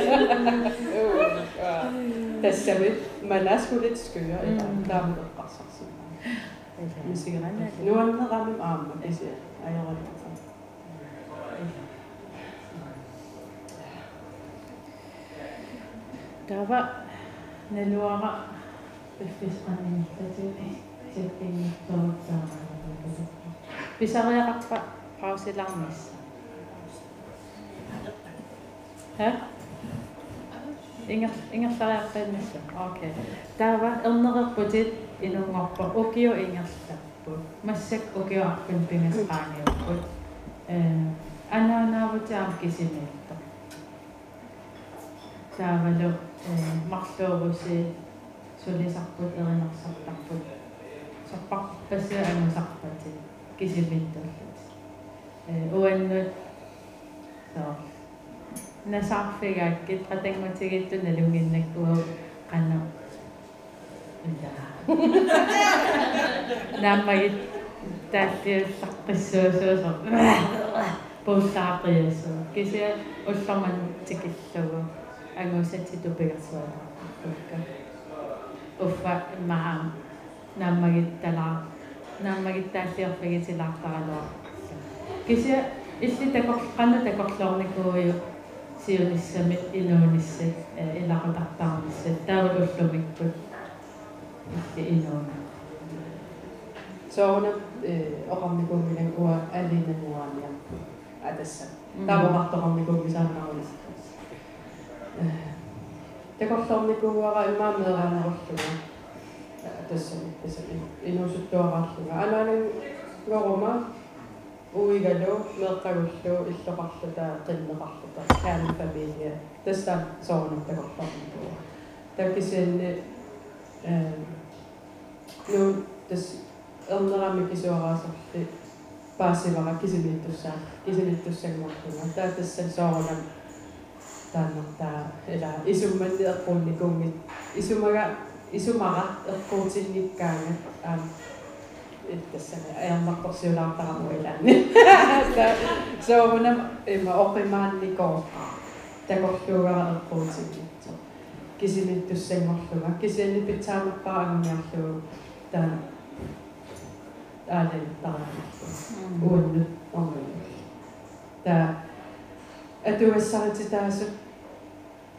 тассами маласкулит скуя таамут эққарсарсинна мисигерна нуаннерамим аама dapat neluara perpisahan tadi jadi tuan bisa kaya apa pause lang mis ha ingat ingat kaya apa mis oke dapat ilmu kerja inungorpa ukio ingat tappo masek ukio akun pingas panyo ana na buta kisinik таавалу марлууруси сулисарпут эринерсартарпут сарпарпасса анусарпати кисимиттуллут э уаннут соо насаарфигааккит патангутигитту налунгиннаккуа qanna наммагит тааллиулларписсуусуусо пуллаақиасу кися уллэрман тикиллугу angoisettito pegasoa ukka uffa maa nammagittala nammagittaalliorfigitilaqtaralua kisia illi takorqanna takorlornikuuyu siunissami inuunissat ilaqatartarnissat taavulullumikkut illi inuuna soona oqarnikuumilakua allinanguaania atassa taavaqartoqarnikuumisaannarulis Det kostar mycket att vara imam eller han har tässä tässä innosut tuoraksua. Alainen varoma uigado merkagusso issoqarsata qinneqarsata kääni familia. Tässä soornutta kostaa mycket. Täkisinne nu tässä elnaramikki suoraasarti paasivara kisinittussaan kisinittussaan muuttumaan. Tää tässä soornutta тааннартаа эла исумманни эққунникунгит исумага исумара эққуутинниккаага аа иттассана аярнарторсиулаартараму илаанни соорунам има оқимаанникоо такорлуугара эққуутингитсо кисимиттуссангорлуга кисианни питсаамаппаа агамиарлугу таа аален тарамарлу ууннут ормуни таа atuassarutitaasut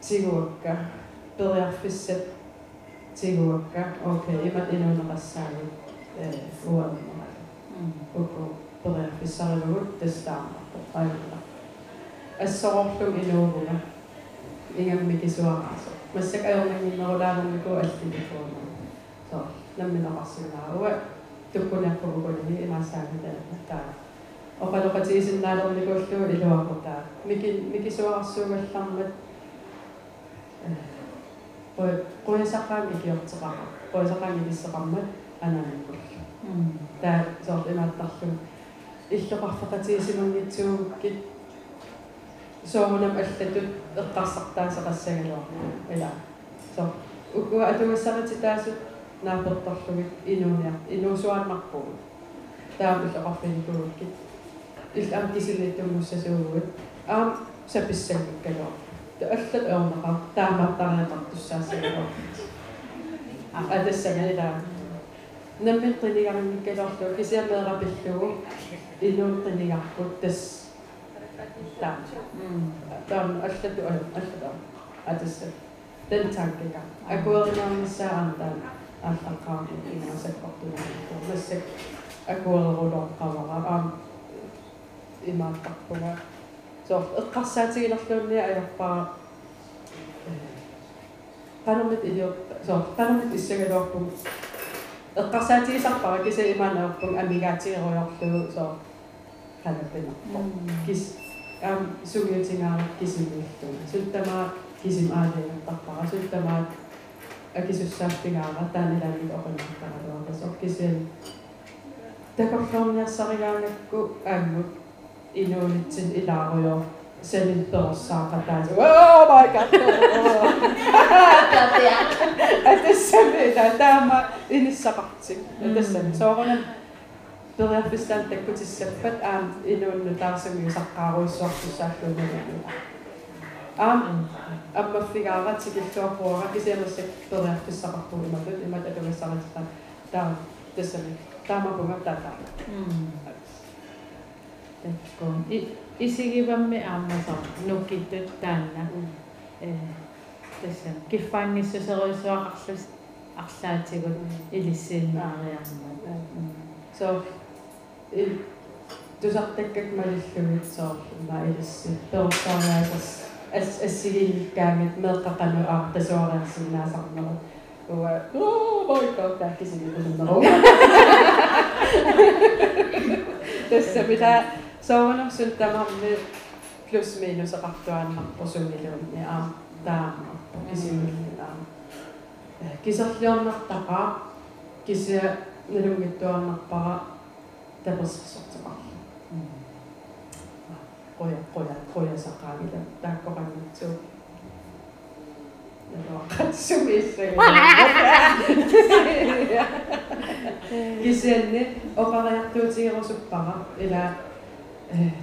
siguakka periarfissa siguakka okay imat inuneqassaagu uamma uku periarfissarilugut tastaarnerpu ajulla assororlug inuuguga ingammikisuaraasu massak ajormanginnerulaanermiku allinifuuna so nammineqarsunaarua tukkunerpugukunini ilaasaagu taanna туккунеққугулини имаасаагита таа оқалоқатигисиннаалерникууллугу илуақутаа мики микисуарсуугаллармат ой qoyasaqaami kiorteqara qoyasaqaami kissеqarmat anaanakkullu таа соор имааттарлу иллоқарфеқатигисимангитсуугуккит соорунам аллатут эққарсартаасеқассагалуар ила со укуа атугассарититаасут наапертарлугит инууниар инуусуааннарпугут таам иллоқарфигикуугуккит Иллам кисилиттуммуссасуугут аам саписсангиккалуа тааллат эорнеқар таамартариақартуссаассагалуа атассагалила наммиттилигаранниккалорлу кисиамеэрапиллугу инуuттилигарпут тас. Таам. Таам аллату аллата атасса тэн танкека акуеринаарниссаарантаа аллаққарни инасаккортуна массак акуерерулоққавара аам имааттарпуга соор эққарсаатигилерлуунни аярпаа панамит илиор соор панамит иссагалуарпуг эққарсаатигисарпара киса имаанаерпуг амигаатигеруйорлугу соор канаппина кис аам сугиутингаарак кисимииллуна суттамаа кисим аалингаттарпара суттамаат акисуссааффигаара таанилаамик inuit sen ilaro ja se nyt pörssaa fataan se oh my god ja tässä mitä tämä on pahtsi ja tässä se on sellainen tulee det på se sättet on. innan on. där som ju sakar och så att så att det äm äm vad fick jag att sig då på att det tämä on tässä, tämä on på i mig kun me Amazon nukittu tänne. Mm. Tässä kifangissa se olisi vaaksus aksaatsikut ilissin maariamma. So, tusatteket mä lyhkymit sohjelma ilissi. Perussaanaisessa essikilkkäämit melkkatamme ahte suoraan sinä sanoa. Joo, moikka, tähkisin, kun no, sinä Tässä pitää ಸೌನು ಸುಲ್ತ ಮಮ್ಮೆ plus ಮೀನುಸ ಪತ್ತು ಅನ್ನಪ್ಪ ಸುಮಿಲೊಂದು ಆಂತ ಅನ್ನಪ್ಪ ಕಿಸಿಮಿಲ್ಲ ಕಿಸಲ್ಲಿ ಅನ್ನಪ್ಪ ಕಿಸ ನಿಲುಗಿತ್ತು ಅನ್ನಪ್ಪ ತೆಪಸ್ಸೊತ್ತಮ qoya qoya qoya saqaamila taakkoqannitsu kisenne oqariartuutigerusuppara ila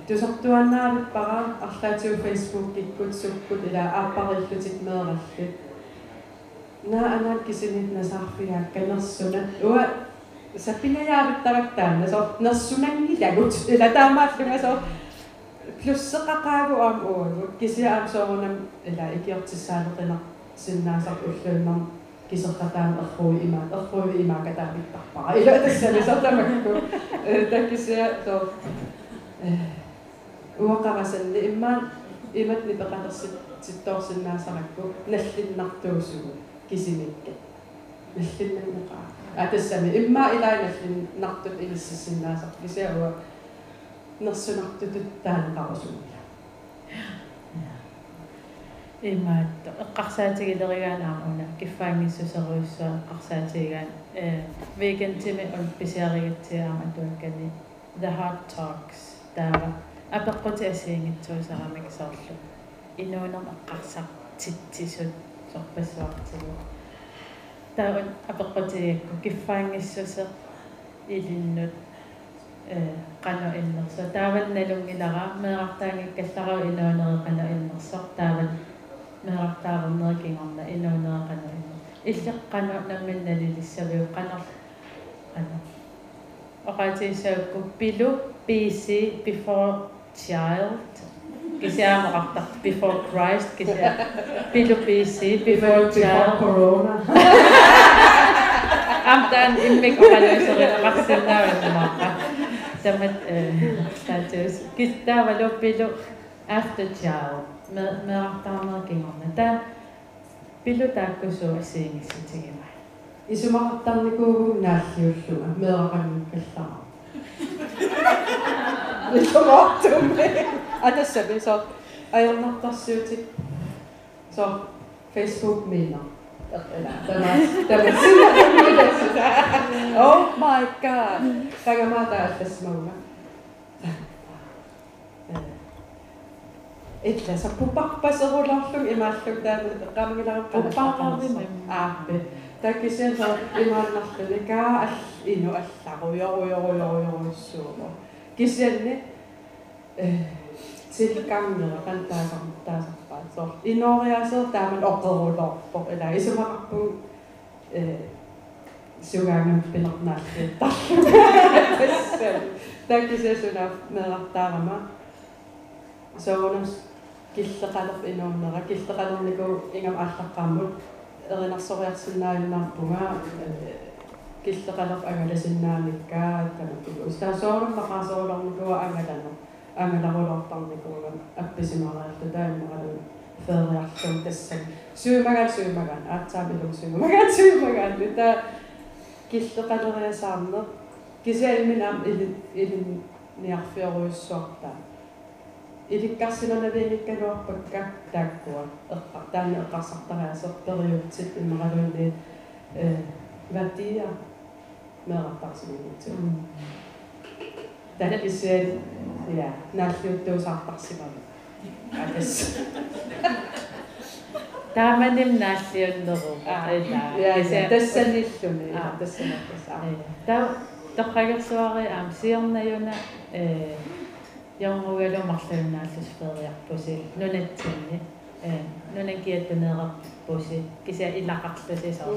тусартуаннаавиппара арлаатиу фейсбук киккут суккут ила ааппариллутик меэраллут наа анаат кисинит насаарфиаа канерсуна уа саппингаяавиттарактаана со нерсунангилагут ила таамааллунга со плюссеқақаагу аам уугу кисиаам соорунам ила икиортиссаалеқина синнаасар уллууннар кисертатаан эрруи има эрруи има катаавиттарпара ила тассали сортамакку таккисиа со уақарасанни иммаан иматни пеқатерсит ситторсиннаасаракку наллиннартуусугу кисимикка наллиннаннеқаа атассами имма илааналлиннартут илиссисиннаасар кисиауа нерсунартутут таанеқарусугула имаатто эққарсаатигилеригаанаармуна киффаангиссусеруиссуа эққарсаатигаан э вегентими он писиаригатсиаама туаккани the hard talks таава. Апеққути асиингитсуусарамик соорлу инуунер эққарсартитсисут сорпассуартигу тааван апеққутиакку киффаангиссусе илиннут qanu innerso taavan nalungilara meeqartaangikkallarau inuuneri qanu innerso taavan meeqartaarnerkingorna inuuneri qanu inner иллеққану намминналилиссавиу qanor qanu оqaatiissaukku pilu BC before child. Kasiya maraktak before Christ. Kasiya bilo BC before child. Before Corona. Amtan imek ko kayo sa rin maksil na rin maka. Damat status. Kista walo bilo after child. Maraktak mga kingona. Da bilo tako so asingis sa tingin. Isumakatan ni ko nasiyo siya. Meron kami kasama. Ta pilu taakkusu assiingissutigiма исумақартарникуугу нааллиуллуга меэқангкаллара исумаартумми атассами со аернартарсуутик со фейсбук мина Oh my god. Tagamata аллассмауга. Итла са пупарпасеруларлуг имааллуг таана эққамагиларам пуппаараарвима ааппи таккисиан са имааннарлуни каа ал ину алларуйоруйоруйоруйоруссуува кисианни э силкамнера кантаасар таасарпаа соо инориасер тааман оққерулорпоқ ила исумақарпу э сугаангам пилернаалли тарлу таккисиасуна мерартаарама соонус киллеқалерп инууннера киллеқалернику ингам ааллаққааммут эринарсориарсиннааюнаарпунга киллеқалерп агаласиннаамиккаа тамакку устаасоорум мақаасооруларникуа ангалано ангаларулортарникуугам апписимарааллу тааммаралу фериарлун тассаг суумагал суумаган аацаамилум суумагал суумаган та киллеқалериасаарнер кисаалмин аам илин илин ниарфиоруйуссуартаа иликкарсиманавиниккалуарпакка тааккуа эққар таана эққарсартариасертериутсит иммаралуунни э ватия меэртарсимагутсу таккисиал я нааллиуттуусаартарсимага атас тааманим нааллиуннеру я тассаниллуми тассанатас таа тоққагерсуари аам сиорнаюна э янгугалу марлунааллусфериарпуси нунатсинни э нунакиаттунеэрпуси кися илақарлусисаа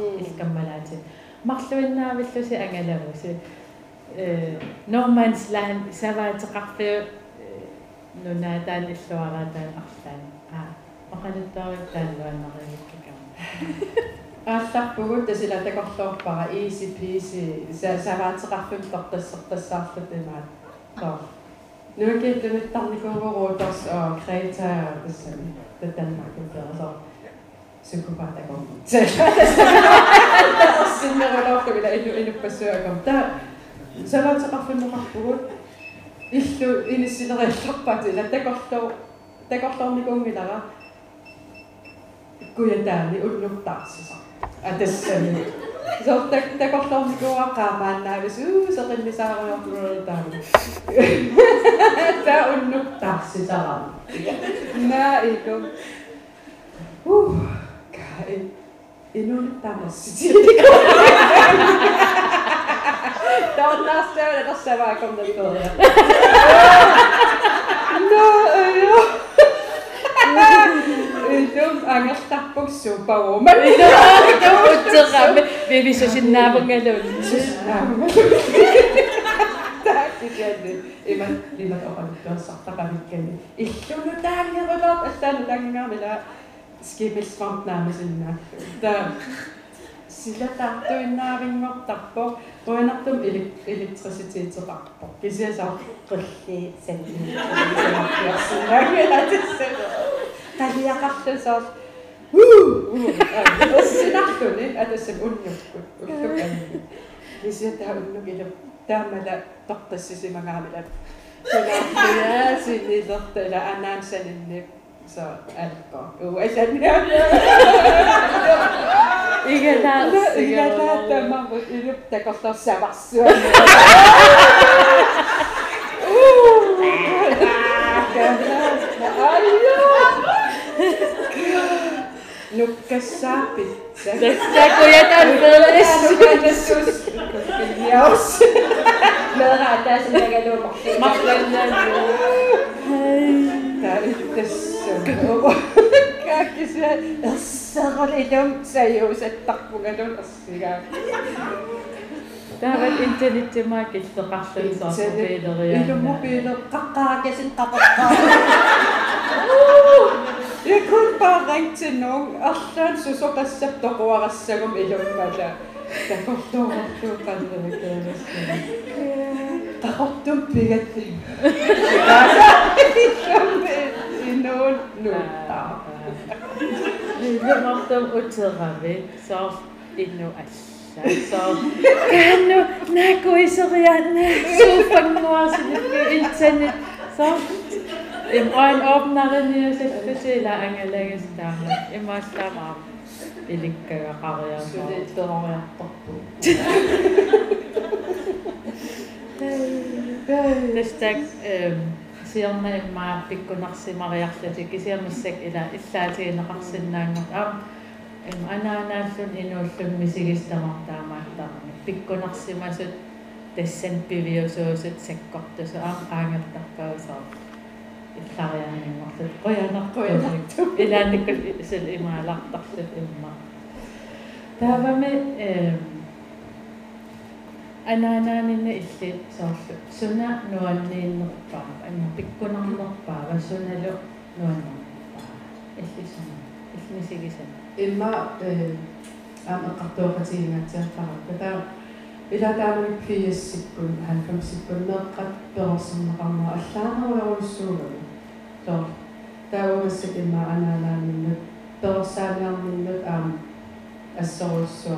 илкаммалаати марлуиннаавиллуси ангалагуси э норманслаан саваатеқарфиу нунаатаан иллуараатаан арлаан аа мақалуттаариттаанлуаннеривиккакама аалларпугут тасила такорлуорпара easy peasy саваатеқарфим тортассертассаарлут имаат тоо Psychopaat, dat kan ik niet zeggen. Als ze me verlaten, dat ik in de persoon kan. Ze laten af en toe gewoon. de ini sinare soppat, ja tekosto, tekosto on niinku mitala. Kujen täällä unnut taas. Tässä niin. Se on tekosto is niinku akamaan näin, se uu, se on niin saa olla kuulolla täällä. Tää unnut Uh. Kai inulittamassiti Taunnaastaa tässä vaan kommentoida. No, joo. Ilum ангерларпуксуупагума. утсерами вивисусиннаавангалун. тааккисиалли има има оқалуттуассартақавиккани иллуну таангерулоор аллаану тангаармила скипилсвамтнаамасиннааллу та силатаартуиннаарингортарпо руинартум электриситиитеқарпо кисиасаа qulli sanni талиақарлусоор уссинарлуни атассам уннуккут уллуканни нисиата уннукилу таамала So, älkää. Uu, ei se minä. Ikä tässä. Ikä tässä. Mä voin yrittää kohtaa sävässä. Nukkas saapitse. Tässä kujetaan pöydässä. Nukkas saapitse. Jaus. Me lähdetään sinne käydään. Mä lähdetään. Tässä. Kaikki se. Sagalidom sajuuset takkugadon assigaa. Täällä intellittimaa kittoqarlun saarpeederiaa. Ilmu piilo qaqqaakesin qaqaqqaa. Ja kun no, no. Ah, Levantam outra vez, só e no Só kanu na so na sofan noas i internet. Så im ein opnare ni se speciella angelägen stamme. Immer stamme. Ilikka ja karja. Sydet tohoja. Hashtag pikkunarsimariarluti kisiamissak ila illaatiineqarsinnaangut aam im anaanaallun inuullun misigistamartaamaattarni pikkunarsimasut tassan piviusuusut sakkortusu aam qaangertarpausaa илларианингорлут qoyanarquyanartu илааниккул исэл имаалартарлут имма таавами э анаанааninna илли соорлу суна нуаннииннерпаа анна пиккунарнерпаа суналу нуаннерпаа иллисуна иллисигисан Imma aam eqqartuoqatigingatsiartarpa taa илатаамик фиассиккун 90-сиккуннеэккат перерсимнеқарнера аллааneruйорусsuugами тоо таавамассак имма анаалааниннут перерсаалиарниннут аам ассоруссуа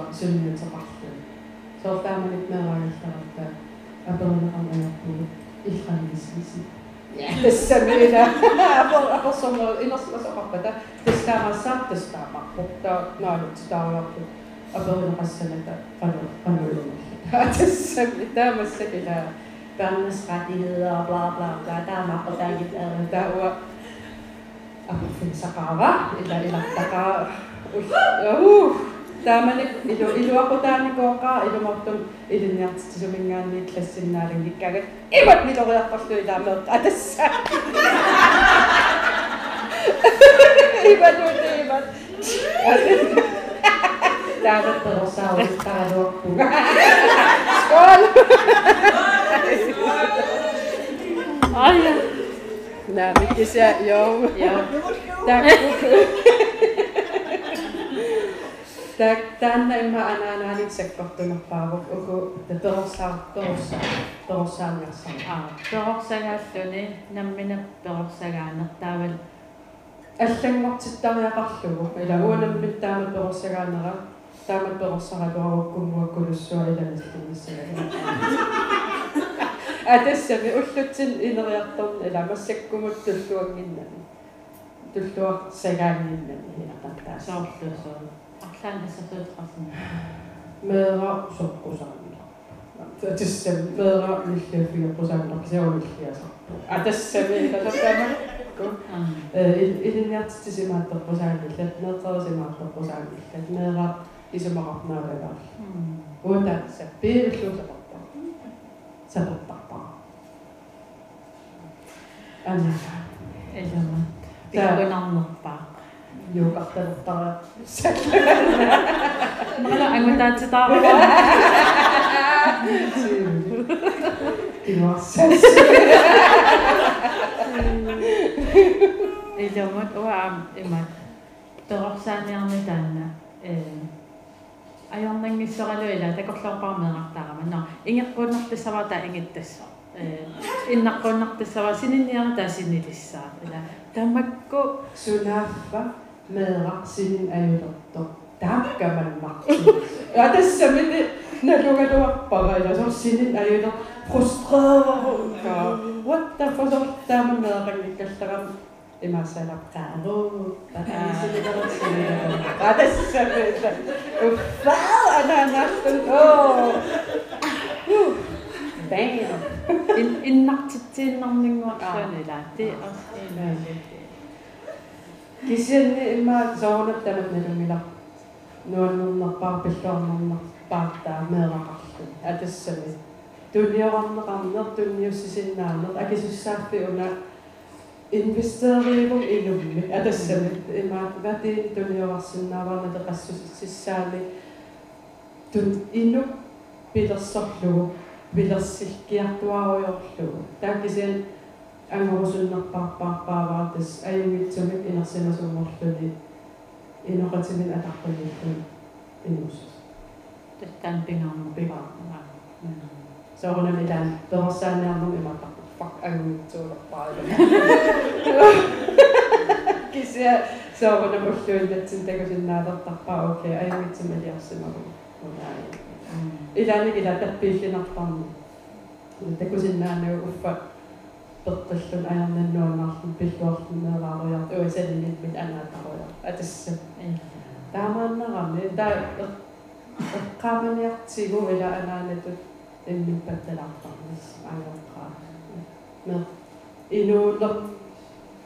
So family members of the Abona Amayako Ikhani Sisi. Tässä minä, apussa on innostumassa kappata, tässä tämä saat tämä mä, mutta naadut sitä on Abona Aseneta Panulun. Tässä mitä tämä se pitää. Tämmöisrätillä, bla bla bla, tämä on tämä, tämä on أقف في سقاوة إلا إلى التقاء тааманик илу илуақутааникооқаа илумартум илинниартитсумингаанни классиннаалин гиккагат имат милориарпарлу илаамеэт атасса ивануте имат таамат персаавис таалуарпуга tänne mä enää enää itse kohtunut paavo, kun tuossa tuossa tuossa jassa. Tuossa jassa niin nämminä tuossa kannattaa vielä. Ellen matsittaa ja kalluu. Meillä on nyt täällä tuossa kannalla. Täällä tuossa on tuo hukkumua kulussua ilmestymissä. Ätessä me ullutsin inrajatton elämässä kumut tultuangin. Tultua sekään minne. Niin- Sortus niin on. 100% todennäköisesti 70-80 Tässä vielä tämä. Ilmeisesti 70 prosenttia, että ne toisimmat prosenttia, että meillä on isommat mera. Mutta se piirrytys se tappaa. Älä. Älä. Pikkuinen nappaa. Юугарталертара мала ангутаатитаава имассас элама уаам имат перорсааниарни таана э ajornangissoralуила такорлоорпармеэрартаарама но ингерпууннартиссавата ингиттассаа иннаққуннартассава сининниара таасиннилиссаа ила тамакку merah sini ayo dokter tarkaman martin ja tässä minne näkökulma tuo parhaita se on sinin ajoita frustraatio what the fuck? On tämä merkittävä emässä lapkaano ja tässä minne wow aina nähtyn oh damn en en natt til en namning og sådan eller det er også en kisian ni ima zoona tamat nilumila nuannernarpaa pilluarnernarpaa taa meeraqarlu atassami tunniorarneqarner tunniussisinnaarner akisussaafi una investeerivum ilummi atassami ima vati tunniorarsinnaavarna teqassusissaali tun inu pilersorlugu pilersilkiartuaruyorlugu taa kisian тааккисиан ангорусуннерпарпаарпааваатас аюнгитсумик инерсинасууморлуни иноқатимин атарпалиттун инус таттан пингаарну пигаарнаа соорнами таан персааниарнум иматар фак аюнгитсуулерпаала кися соорнам уллуиннатсин такусиннаалертарпаа окей аюнгитсималиарсимагу унаи илааник ила таппииллинартарни такусиннаанагу уффа Перталлун аярнаннуаннаарлун пиллуарлунеерааруяр уасалинитмит анаатаруя атасса таамааннарами таа. Эққааманиартигу ила анаанатут иммин патталаартарнис аангоққаа мер инуулер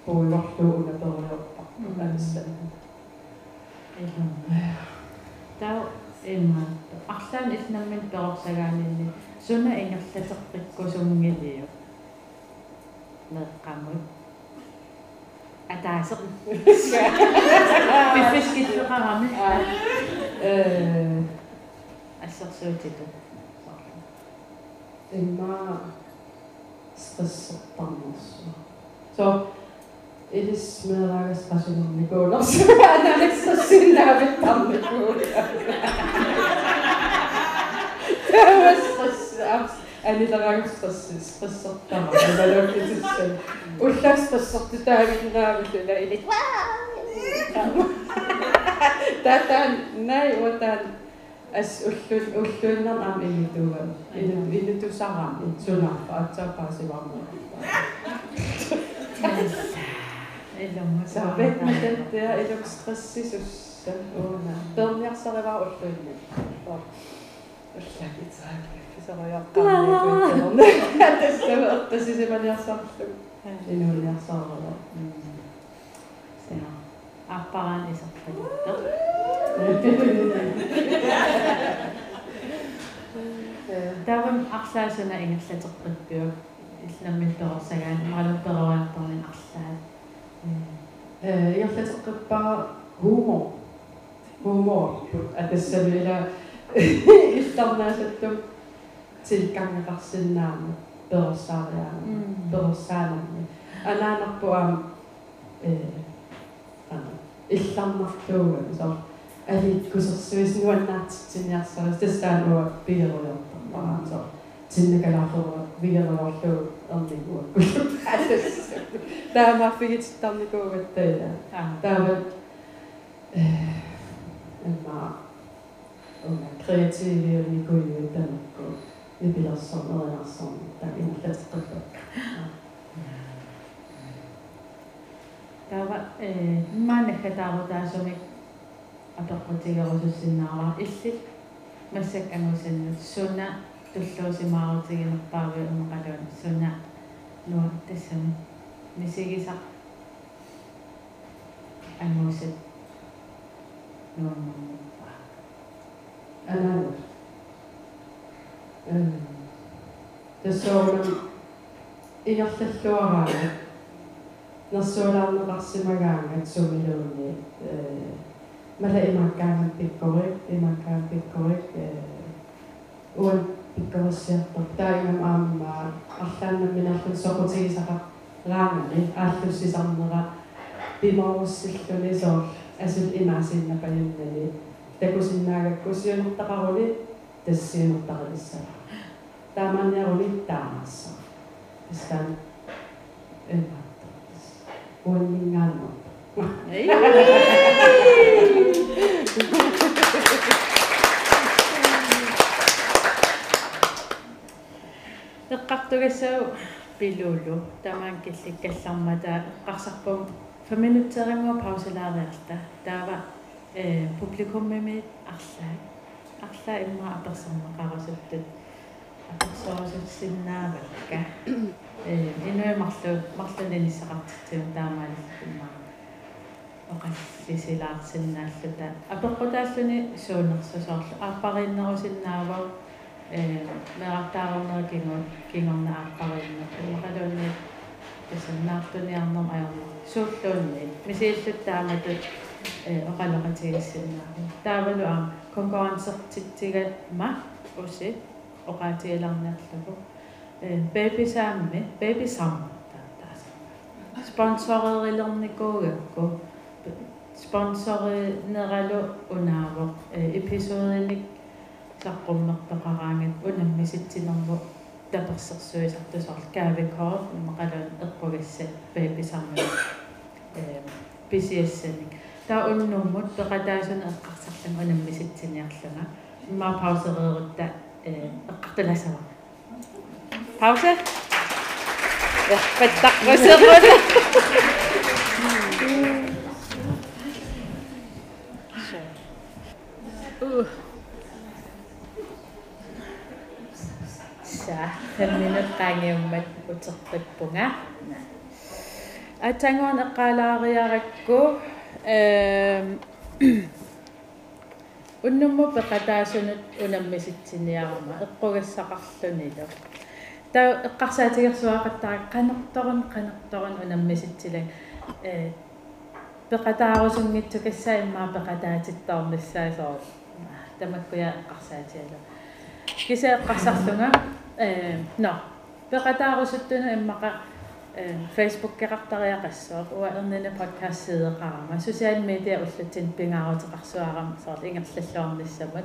пуулорлуу унапериорпа атасса таа имма арлаан илнаммин перорсагаанинни суна med rammen. At der er sådan befisket fra rammen. Ja. Øh, altså, så er det det. Emma stressattamassa. Se on edes meidän rakas kasvun koulussa. Näissä sinä olet tammikuussa. Tämä on stressattamassa. Балоккиссэн уллаас стрессертитаагиннаавиллула илит татан най ватан ас уллун уллуиннер аам имитуга ину инутусараами сунаарфа атсаапаасиварнера илумма саапет мататтаа илукстрессисусса yatağın onu. Ertesi sefer ertesi sefer yazsamıştım. Emin yazsamıştım. Ahparan is Daarom aksaasena ingerseteqqippiu islamittoqorsagaan malutteraantarlin arsaa. Ee, på humor. Humor. Atassalu ila istana settum tilgangerassinaamu perussaariaamu perussaalamme anaanerpuam eh ana illarmartuuga so alit kusersuis nuannaatitsiniarsaris tassaanuwa pigerujorparpaa so tinnakalaaruwa pigerujorluu ernigu kullupaatas taamaarfigitittarnikuugattaila taavat eh emma kreative og vi går i bønder, og vi bliver sådan og er sådan, der er en flest Mannekka tavotaan somi atokkotiga osusinnaava illi. Massak anusin sunna tulluusi maautiin paavi umakadon sunna nuottisun. Misigisa anusit nuomamuun. um, um, Dwi'n sôn am un o'r llyllw o rhan, na sôn am y basi mae gan yn sôn i lwni. Mae le ima gan yn bigorig, ima gan bigorig. Ŵan bigorisiad, bod da i'm am am allan yn mynd allan sogo tis ac rhan yn ni, allan sy'n samnara. Bim o'r syllwn i sol, es yn sy'n na byn yn ni. Tekosin näkö, kun sijoittava oli, te sijoittavissa. Tämän ja oli tämässä. Tästä en välttämättä. Voin minä antaa. Eqqartugassau piluulu tamaan killikkallarmata qarsarpum 5 minuutserimua pausalaareerta taava э публикуммими арлаа. Арлаа имма аперсармақарасуттут аперсоорсутсиннаавакка э инуи марлу марлунинissaqartittiun таамааллиммаа оқаллисилаарсиннааллута апеққутааллуни суунерсусоорлу ааппариннерусиннаавау э мерартаарнер кингу кингорна ааппариннер уақалуунни тасаннаартуниарнер аярна сууллуунни мисииллуттааматут э оқалоқатигиссиннаари таавалу аа конкурренсертитсигатма уси оқаатигаларнерлугу э бэби саамми бэби сам тааса спонсорерилерникуугакку спонсоринералу унаава эпизоодник саққуммерпеқараангат унаммиситсинерву таперсерсуисартусоор каавикоор мақалун эрпугассат бэби самми э писиассаник таа уннуммут пеқатаасуна эққарсарлан унаммиситсиниарлунга имма паусереерутта эққарталасава паусе я паттаққусерут Uh. Sa, 5 minut qangiummat uterpippunga. Atangoon eqqalaariarakku ehm unnummu peqataasunut unammisitsiniarama eqqugassaqarlunilu. Та эққарсаатигерсуақаттаа қанерторун қанерторун унаммиситсилак э пеқатаарусунгитсукассаа иммаа пеқатаатиттаарнссаасоо тамаккуя эққарсаатиала киса эққарсарлунга э но пеқатаарусуттуна иммақа э Facebook кеқартариақассоо уа эрнина подкаст сидеқарама социал медиа уллатсин пингаарутеқарсуарам соор ингерллаллуарниссамат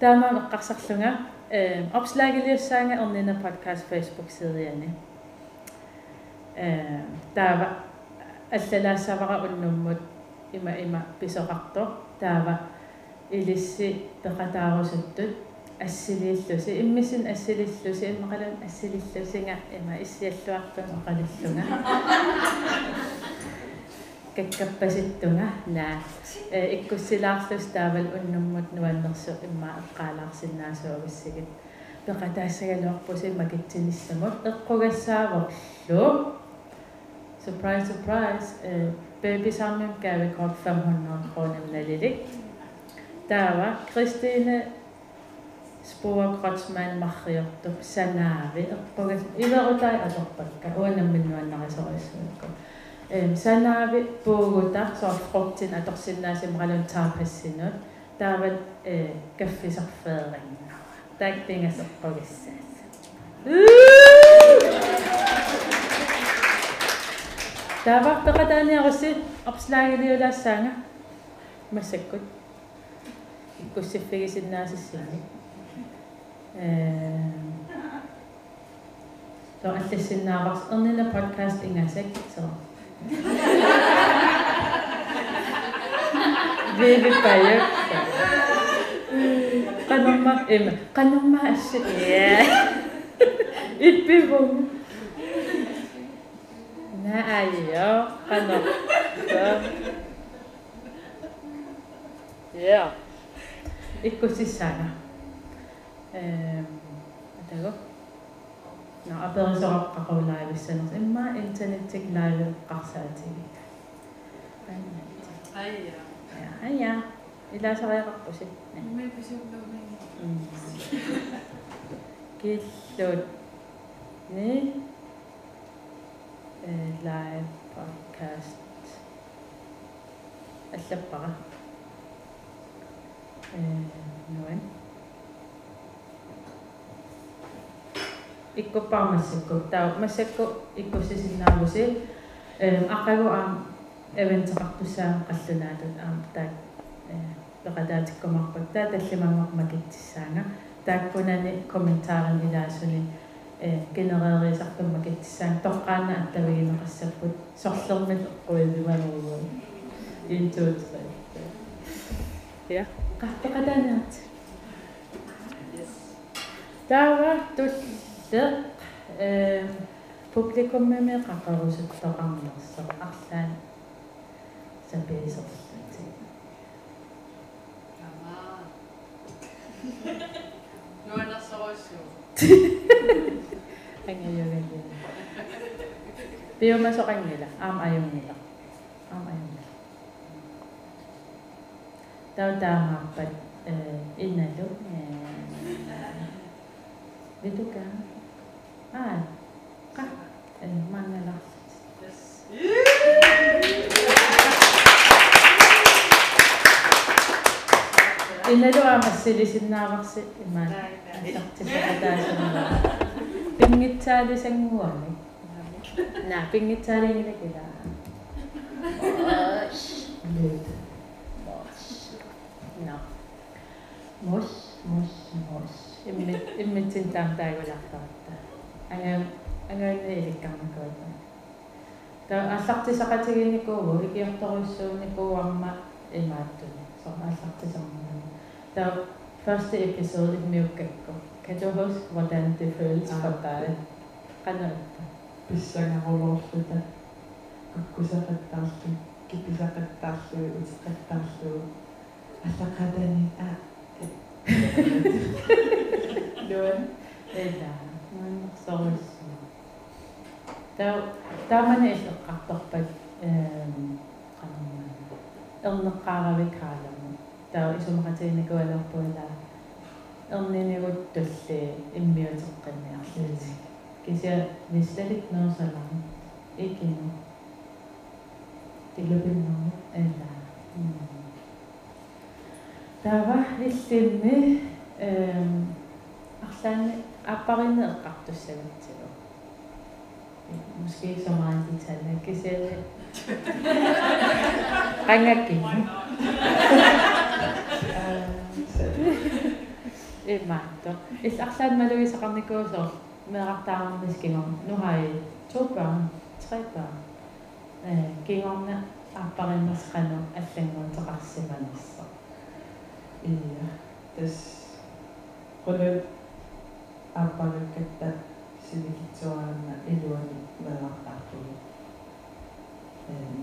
таамаа эққарсарлунга э опслагилиуссаанга эрнина подкаст Facebook сидиани э таава аллалаассавара уннуммут има има писоқарто таава илисси пеқатаарусуттут ассилииллуси иммисин ассилиллуси иммақалун ассилиллусинга има иссиаллуартун оқалиллунга каккаппаситтунга наа. Э иккуссилаарлус таавал уннуммут нуаннерсу имма эққалаарсиннаасуагиссигит пеқатаассагалуарпуси макитсинissамут эққугассааворлу surprise surprise э baby саммим гавикорт 500 кроner налилик таава кристине спуакратсмаан марриортуп санаави эрпагас илерутай аторпакка уанамминнуаннарисориссуукку эм санаави пуугута соофруктин аторсиннаасимралун таарпассинут таават э каффисарфееринга таак тингасерпагиссаас таавартеқатааниаруси арпслагилиулаассаанга массаккут Eh, então, het na in de podcast in zeg ik zo. Bebe Kan nog maar kanuma asik. Ik ben bom. Na ah, ja, ik Yeah. je sana. Um, atago. No, abang sa kakao live sa nung imma internet tig live kaksaati. Aija. Ja, ja. Ila sa kaya sinabusi. Eh, akago ang event sa kaktusa kallunaatut ang tag eh, peqataatikkumarpaktaa tallimammaq makitsissaanga taakkunani kommentaarin ilaasuni э генереерисартум макитсаан тоққаана аттавигинеқассаппут сорлермит эққуивиманугуу интуут я қартеқатаанаат таава тулле arkadaşlar. Ee, publikum Mehmet Rakarusuk'ta anlatsın. Aslen sebeyiz olsun. Tamam. Nu er der så også jo. Han er jo vældig. Det er jo masser am er. Am er jo nila. Der er der har di sa nguwan eh. Na, pingit sa rin nila kila. Mosh. Mosh. No. Mosh, mosh, mosh. Imit, imit sintang tayo wala kata. Ang ang nailig kang magkawin. Ta asakti sa katigin ni ko, ikiyak to ko so ni ko ang ma imato. So asakti sa mga. Ta første episode miukkakko. Kan du huske, hvordan det føles for dig? Kan du Pissangarulorluta. Kukkusaqattaarlu. Kipisaqattaarlu. Utiqattaarlu. Asaqatani a. Doon? Eda. Man soros. Ta tama na ito kaktok um kanang ang nakakawik kalam. Ta iso makatay ni ko alam po na ang sande apparineet qartussagitsilu måske så meget i detaljer. Geselle. Ringakki. Et magter. Hvis Arslan Maloui så ramte gå så med ret arme med skængerne. Nu har jeg to børn, tre børn. Øh, Gængerne arbejder med skrænder af længere til retssikkerhedsser. Ja, det er arpalykettä sivilisoidaan eduilla tapahtuu.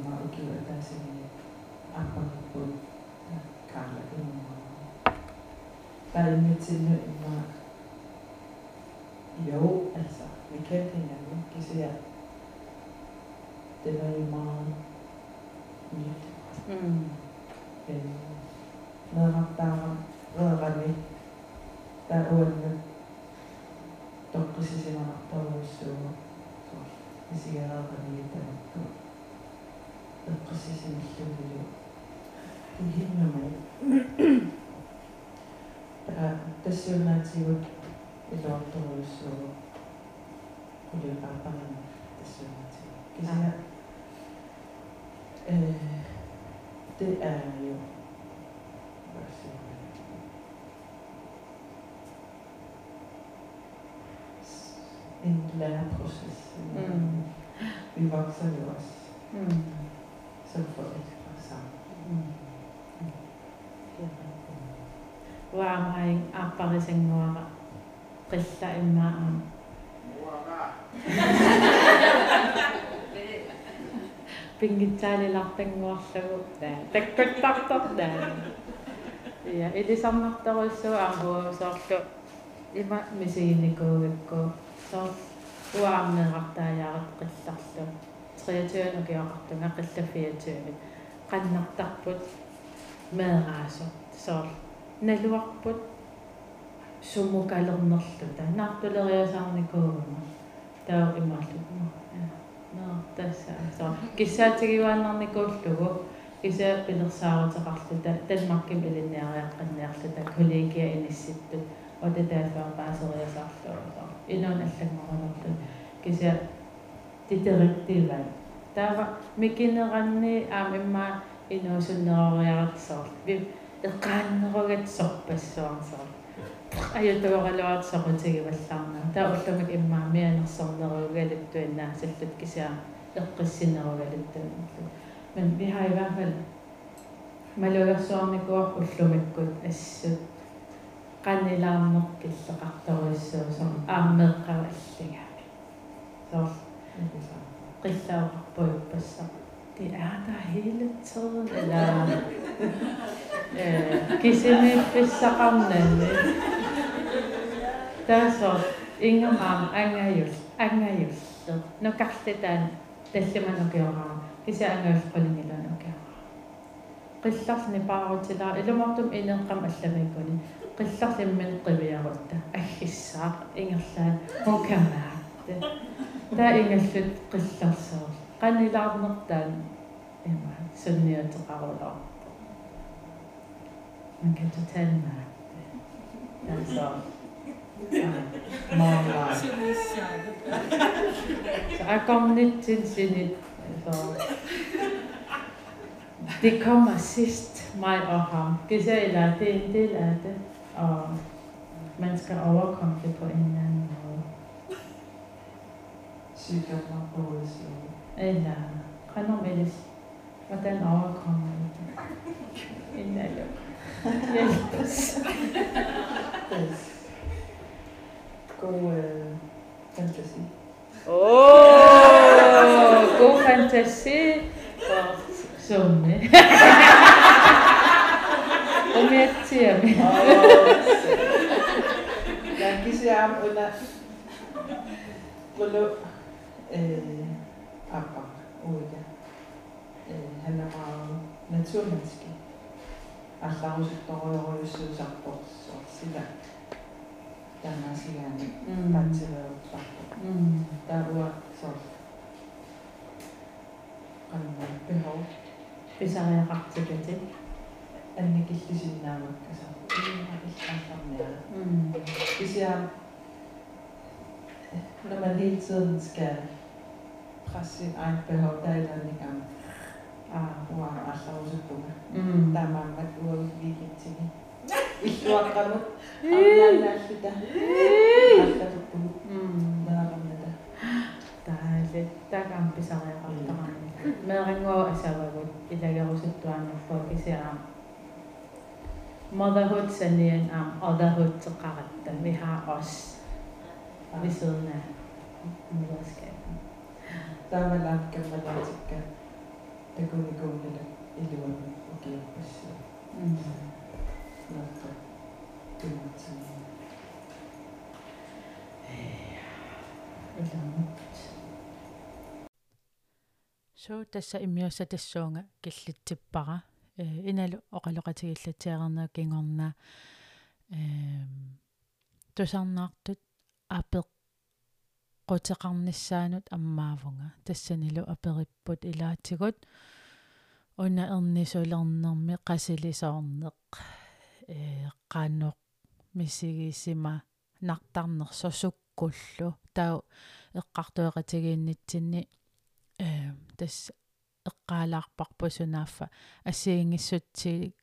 Mä kirjoitan sinne arpalykkuun kahdella ilmaa. Tai nyt sinne mä jo, alltså, vi kan tänka mycket så att det var ju meget nyt. Mm. Men, når der er, Doktorsisena palveluksella ziyarete yaptı. Doktorsisini söylüyor. Bilmiyorum. Tässä on näyttivät ilottuvuudessa kuljetaan paljon. Tässä on näyttivät. Kyllä. Ah. Det är ju... Varsågod. en læreproces. mm. mm. vi vokser jo også mm. som föräldrar mm. Wa mai apare sen noara. Pressa en maa. Pingitsali lappeng muassavu. Tekkut tahtot Ja, ili sammattoruissa on huosortu. Ima misiinikuvekko. Niin soor uaamneeqartaajaarat qillarlu 23 ukiaqartunga qillaffiatuumi qannartarput meeraasor soor naluarput sumukalernerluta naartuleriasarnikuuguma tao imaallu no tässä so kissaatigivannarnikuullugu kisa pilersaaruteqarluta Danmarkin pilinniariaqqanniarluta kollegia inissittut otataafaa paaseriasarluu so inun аллагмаралерлу кися титериттиван таава микинеранни аам имма инуусуннерориаратсоор ви эққааннерогат сорпассуарсоор аютуоралуат сорутигиваллаарна таа уллумик иммаами анерсорнеругалуттуиннаасаллут кисаа эққиссинеругалуттуиннарлу men vi har i hvert fald малуерсуарникуар уллумиккут ассут qannilaarnerkilleqartoruissuusum aammeeqqavallagaami så qillauqarpuippassa det er der hele tiden eller øh, kisimiffissaqarnanni taasor ingermaam angajul angajullu nukarlitaan таллиманукиораа кися ангаалқулингиланукиораа qillarni paarutilar ilumortum ineqqam allamikuni qillarlimmin qiviarutta aggissaaq ingerlaa okamaaqta taa ingallut qillarsoor qanilaarnertaan ima sunniateqarulaarta mankatutaanmaaqta taasoo maamaa akomnitsin sinit Det kommer sidst mig og ham. Det sagde jeg, det er en del af det. Og man skal overkomme det på en eller anden måde. Sygdommer både så Eller kronomelis, hvordan overkommer vi det? En af dem. Hjælp os. god øh, fantasi. Åh, god fantasi og summe. Ametiam. Lagi siam una kulo øh, pappa Oda. Øh, han er meget naturmenneske. Altså også dårlig røse og så sida. Der er masser af mm. der til at pappa. Mm. Behov. Hvis jeg har ret til det, ikke? at nagkikisig naman kasi samlingar. Mm. Hvis jeg, når man hele tiden skal presse sit eget behov, der er et eller andet i gang. Ah, wow, altså også bunga. Mm. Der er mange ude i weekenden. Vi slår kamu. Amlan nasida. Asta tupu. Meramne da. Dejligt. Der er kampi sammen med andre. Men ringer også, at jeg var godt. I dag er også et dørende for at se ham. Motherhood sanien am otherhood teqaratta vi har os ved siden af moderskabet. таавалааккаммалаатикка такуникуунала илуами укиаппассаа Mm. наата тиматсаа Илаамут. суу тасса иммиуса тассуунга киллитсиппара э иналу оқалоқатигиллатиарнаа кингорна эм тусарнаартут апеқ qutеқарниссаанут аммаавунга. Тассанилу апериппут илаатигут. Уна эрнисулернэрми қасилисоорнеқ э қаноқ мисигисима нартарнерсосуккуллу тау эққартуэқатигииннитсинни э тасса эққаалаарпарпусунааффа ассиингиссутси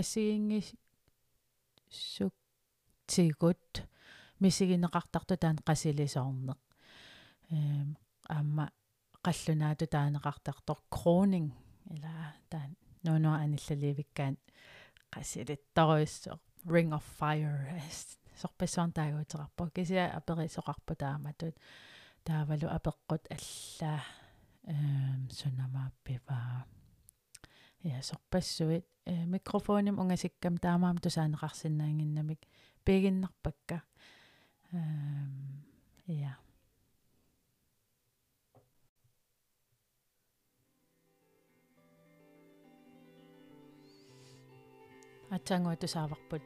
ассиингиссутсигут мисигинеқартарту таан қасилисоорнеқ э аама қаллунаату таанеқартартор кронинг ила таан нуно аниллаливиккаан қасилитторуиссо ring of fire. Сорпассуан таагуутеқарпо кися аперисоқарпу тааматут. Таавалу апеққут аллаа эм сунамааппива я сорпассуит э микрофоним унгасиккам таамаам тусаанеқарсинаангиннамик пегиннарпакка эм я атсангуа тусааварпут.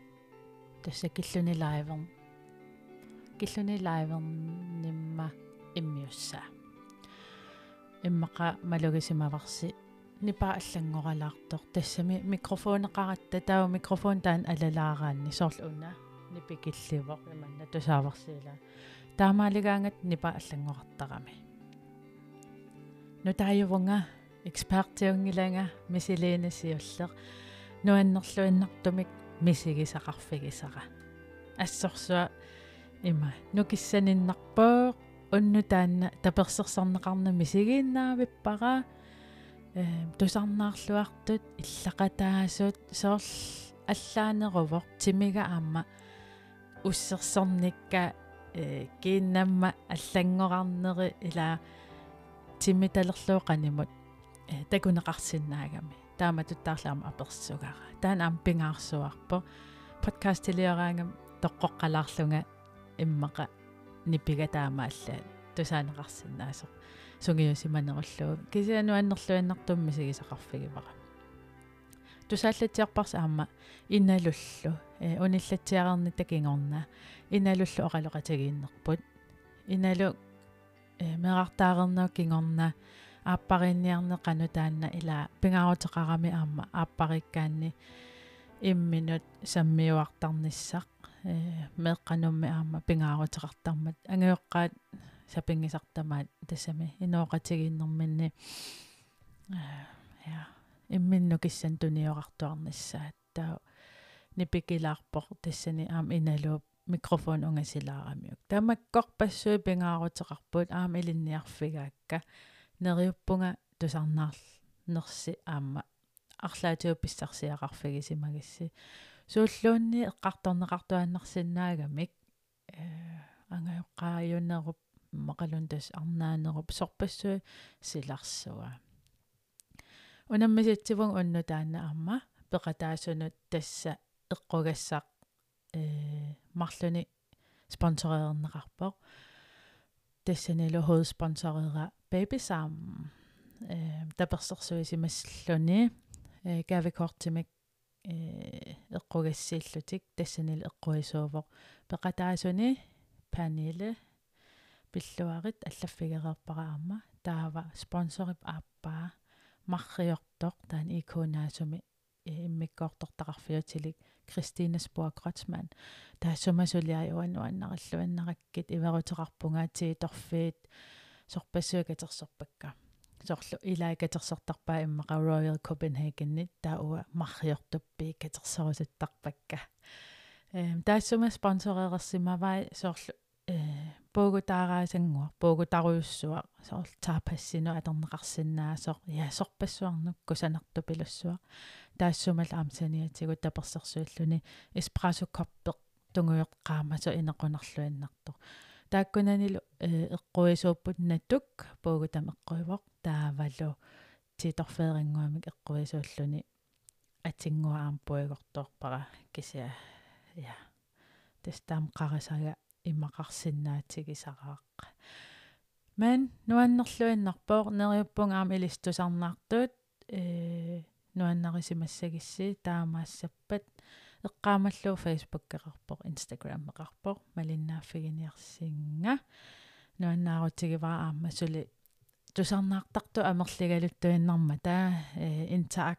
Тасса киллуни лайверн киллуни лайвернимма иммиуссаа иммаqa малугисимаварси нипа аллангоралаартор. Тассами микрофонеқаратта таа микрофон таан алалаараанни. Соорлу уна нипикилливоқ иманна тусааварсиила таамаалигаангат нипа аллангорартарами нутааювнга экспертиунгиланга мисилиинасиуллеқ нуаннерлуиннартумик мисигисақарфигисара. Ассорсуа има нукиссаниннарпоо унну таанна таперсерсарнеқарна мисигииннаавиппара э тусарнаарлуартут иллақатаасут соорл аллаанерувоқ тимига аама уссерсорникка э кииннамма аллангорарнери ила тиммиталерлуоқанимут э такунеқарсиннаагами тааматуттаарлаама аперсугара. Таан аам пингаарсуарпо подкаст телиораангам тоққоққалаарлунга иммақа ниппига таамаалла тусаанеқарсинаасо сунгиусиманеруллуу кисиануаннерлуиннартумми сигисақарфигивара тусааллатиарпарс аама иналуллу э униллатсиарерни такингорна иналуллу оқалоқатагииннерпут иналу э мерартаарернаа кингорна ааппаринниарнеқану таанна ила пингаарутеқарами аама ааппариккаанни имминут саммиуартарниссақ э меэққанумми аама пингаарутеқартармат ангиоққаат сапингисартамаат тассами инооқатигииннэрминни я имминну киссан туниорартуарниссаат таа нипикилаарпоқ тассани аама иналууп микрофон унгасилаарамиук тамаккорпассуи пингаарутеқарпут аама илинниарфигаакка нериуппунга тусарнаарл нерси. Аама арлаатиу писсарсиақарфигисимагисси сууллуунни эққарторнеқартуаннарсинаагамик э ангайоққааюнеруп мақалун тас арнаанеруп сорпассуи силарсуа. Унаммиситсивун унну таана арма пеқатаасунут тасса эққугассақ э марлуни спонсорернеқарпоқ тассанилу hovedsponsорера Babysam э таперсерсуисимассаллуни э гавикортимик эққугассииллутик тассанил эққуисуувоқ пеқатаасуни паниле пиллуарит аллаффигерерпараама таава спонсорип ааппаа марриортоқ таан икунаасуми иммиккоортортақарфиутилик Кристина Спуа Кротсман таасумасулиаюануаннараллуаннараккит иверутеқарпунгаатии торфиит сорпассуакатерсорпакка соорлу илаакатерсортарпаа иммаqa Royal Copenhagen-нит таауа марриортуппи катерсорусаттарпакка эм таассума спонсореерсимавай соорлу э puugutaaраасангуа puugutaruйussua соор таапассину атернеқарсиннаасоо я сорпассуарнук кусанарту пилуссуа таассумал аамсаниатигу таперсерсуиллуни эспрессо коппеқ тунгуйоққаамасо инеқунарлуиннартор тааккунанилу эққуисууппут натук пуугутам эққуивоқ таавалу. Титорфеерингуамик эққуисууллуни атингуа аампуигортуарпара кися я. Тестам қарисага иммақарсинаатигисарааққа ман нуаннерлуиннарпоо нериуппунга аама илистусарнаартуут э нуаннарисимассагисси таамаассаппат эққаамаллуу фейсбук эқарпоо инстаграм эқарпоо малиннааффигиниарсинга нуаннаарутигиваа аама сули тусарнаартарту амерлигалуттуиннарма таа интерак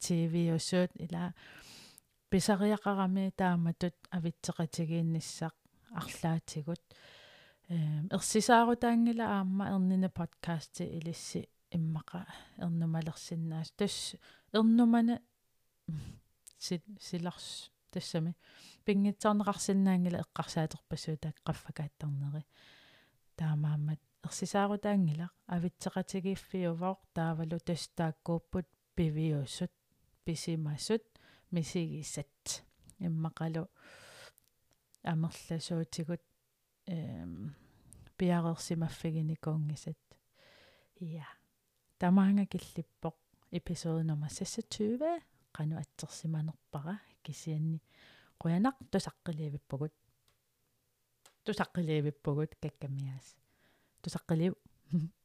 тв усуут ила писариақарами тааматут авитсеқатигиинниссақ арлаатигут ерсисаарутаангила аама ернина подкасти илисси иммаqa ернумалерсиннаас тас ернумана силарс тассами пингитсарнеқарсинаангила эққарсаатерпассуу таак қаффакааттарнери таамаамат ерсисаарутаангила авитсеқатигииффиувоқ таавалу тастааккууппут пивиуссут писимассут мисигисат иммақалу амерласуутигут эм пиарерсимаффигиникуунгисат я тамаанга киллиппоқ эпизод номер 26 qanu atsersimanerpara kisianni quyanaq tusaqqiливиппугут tusaqqiливиппугут каккамиас тусаққалиу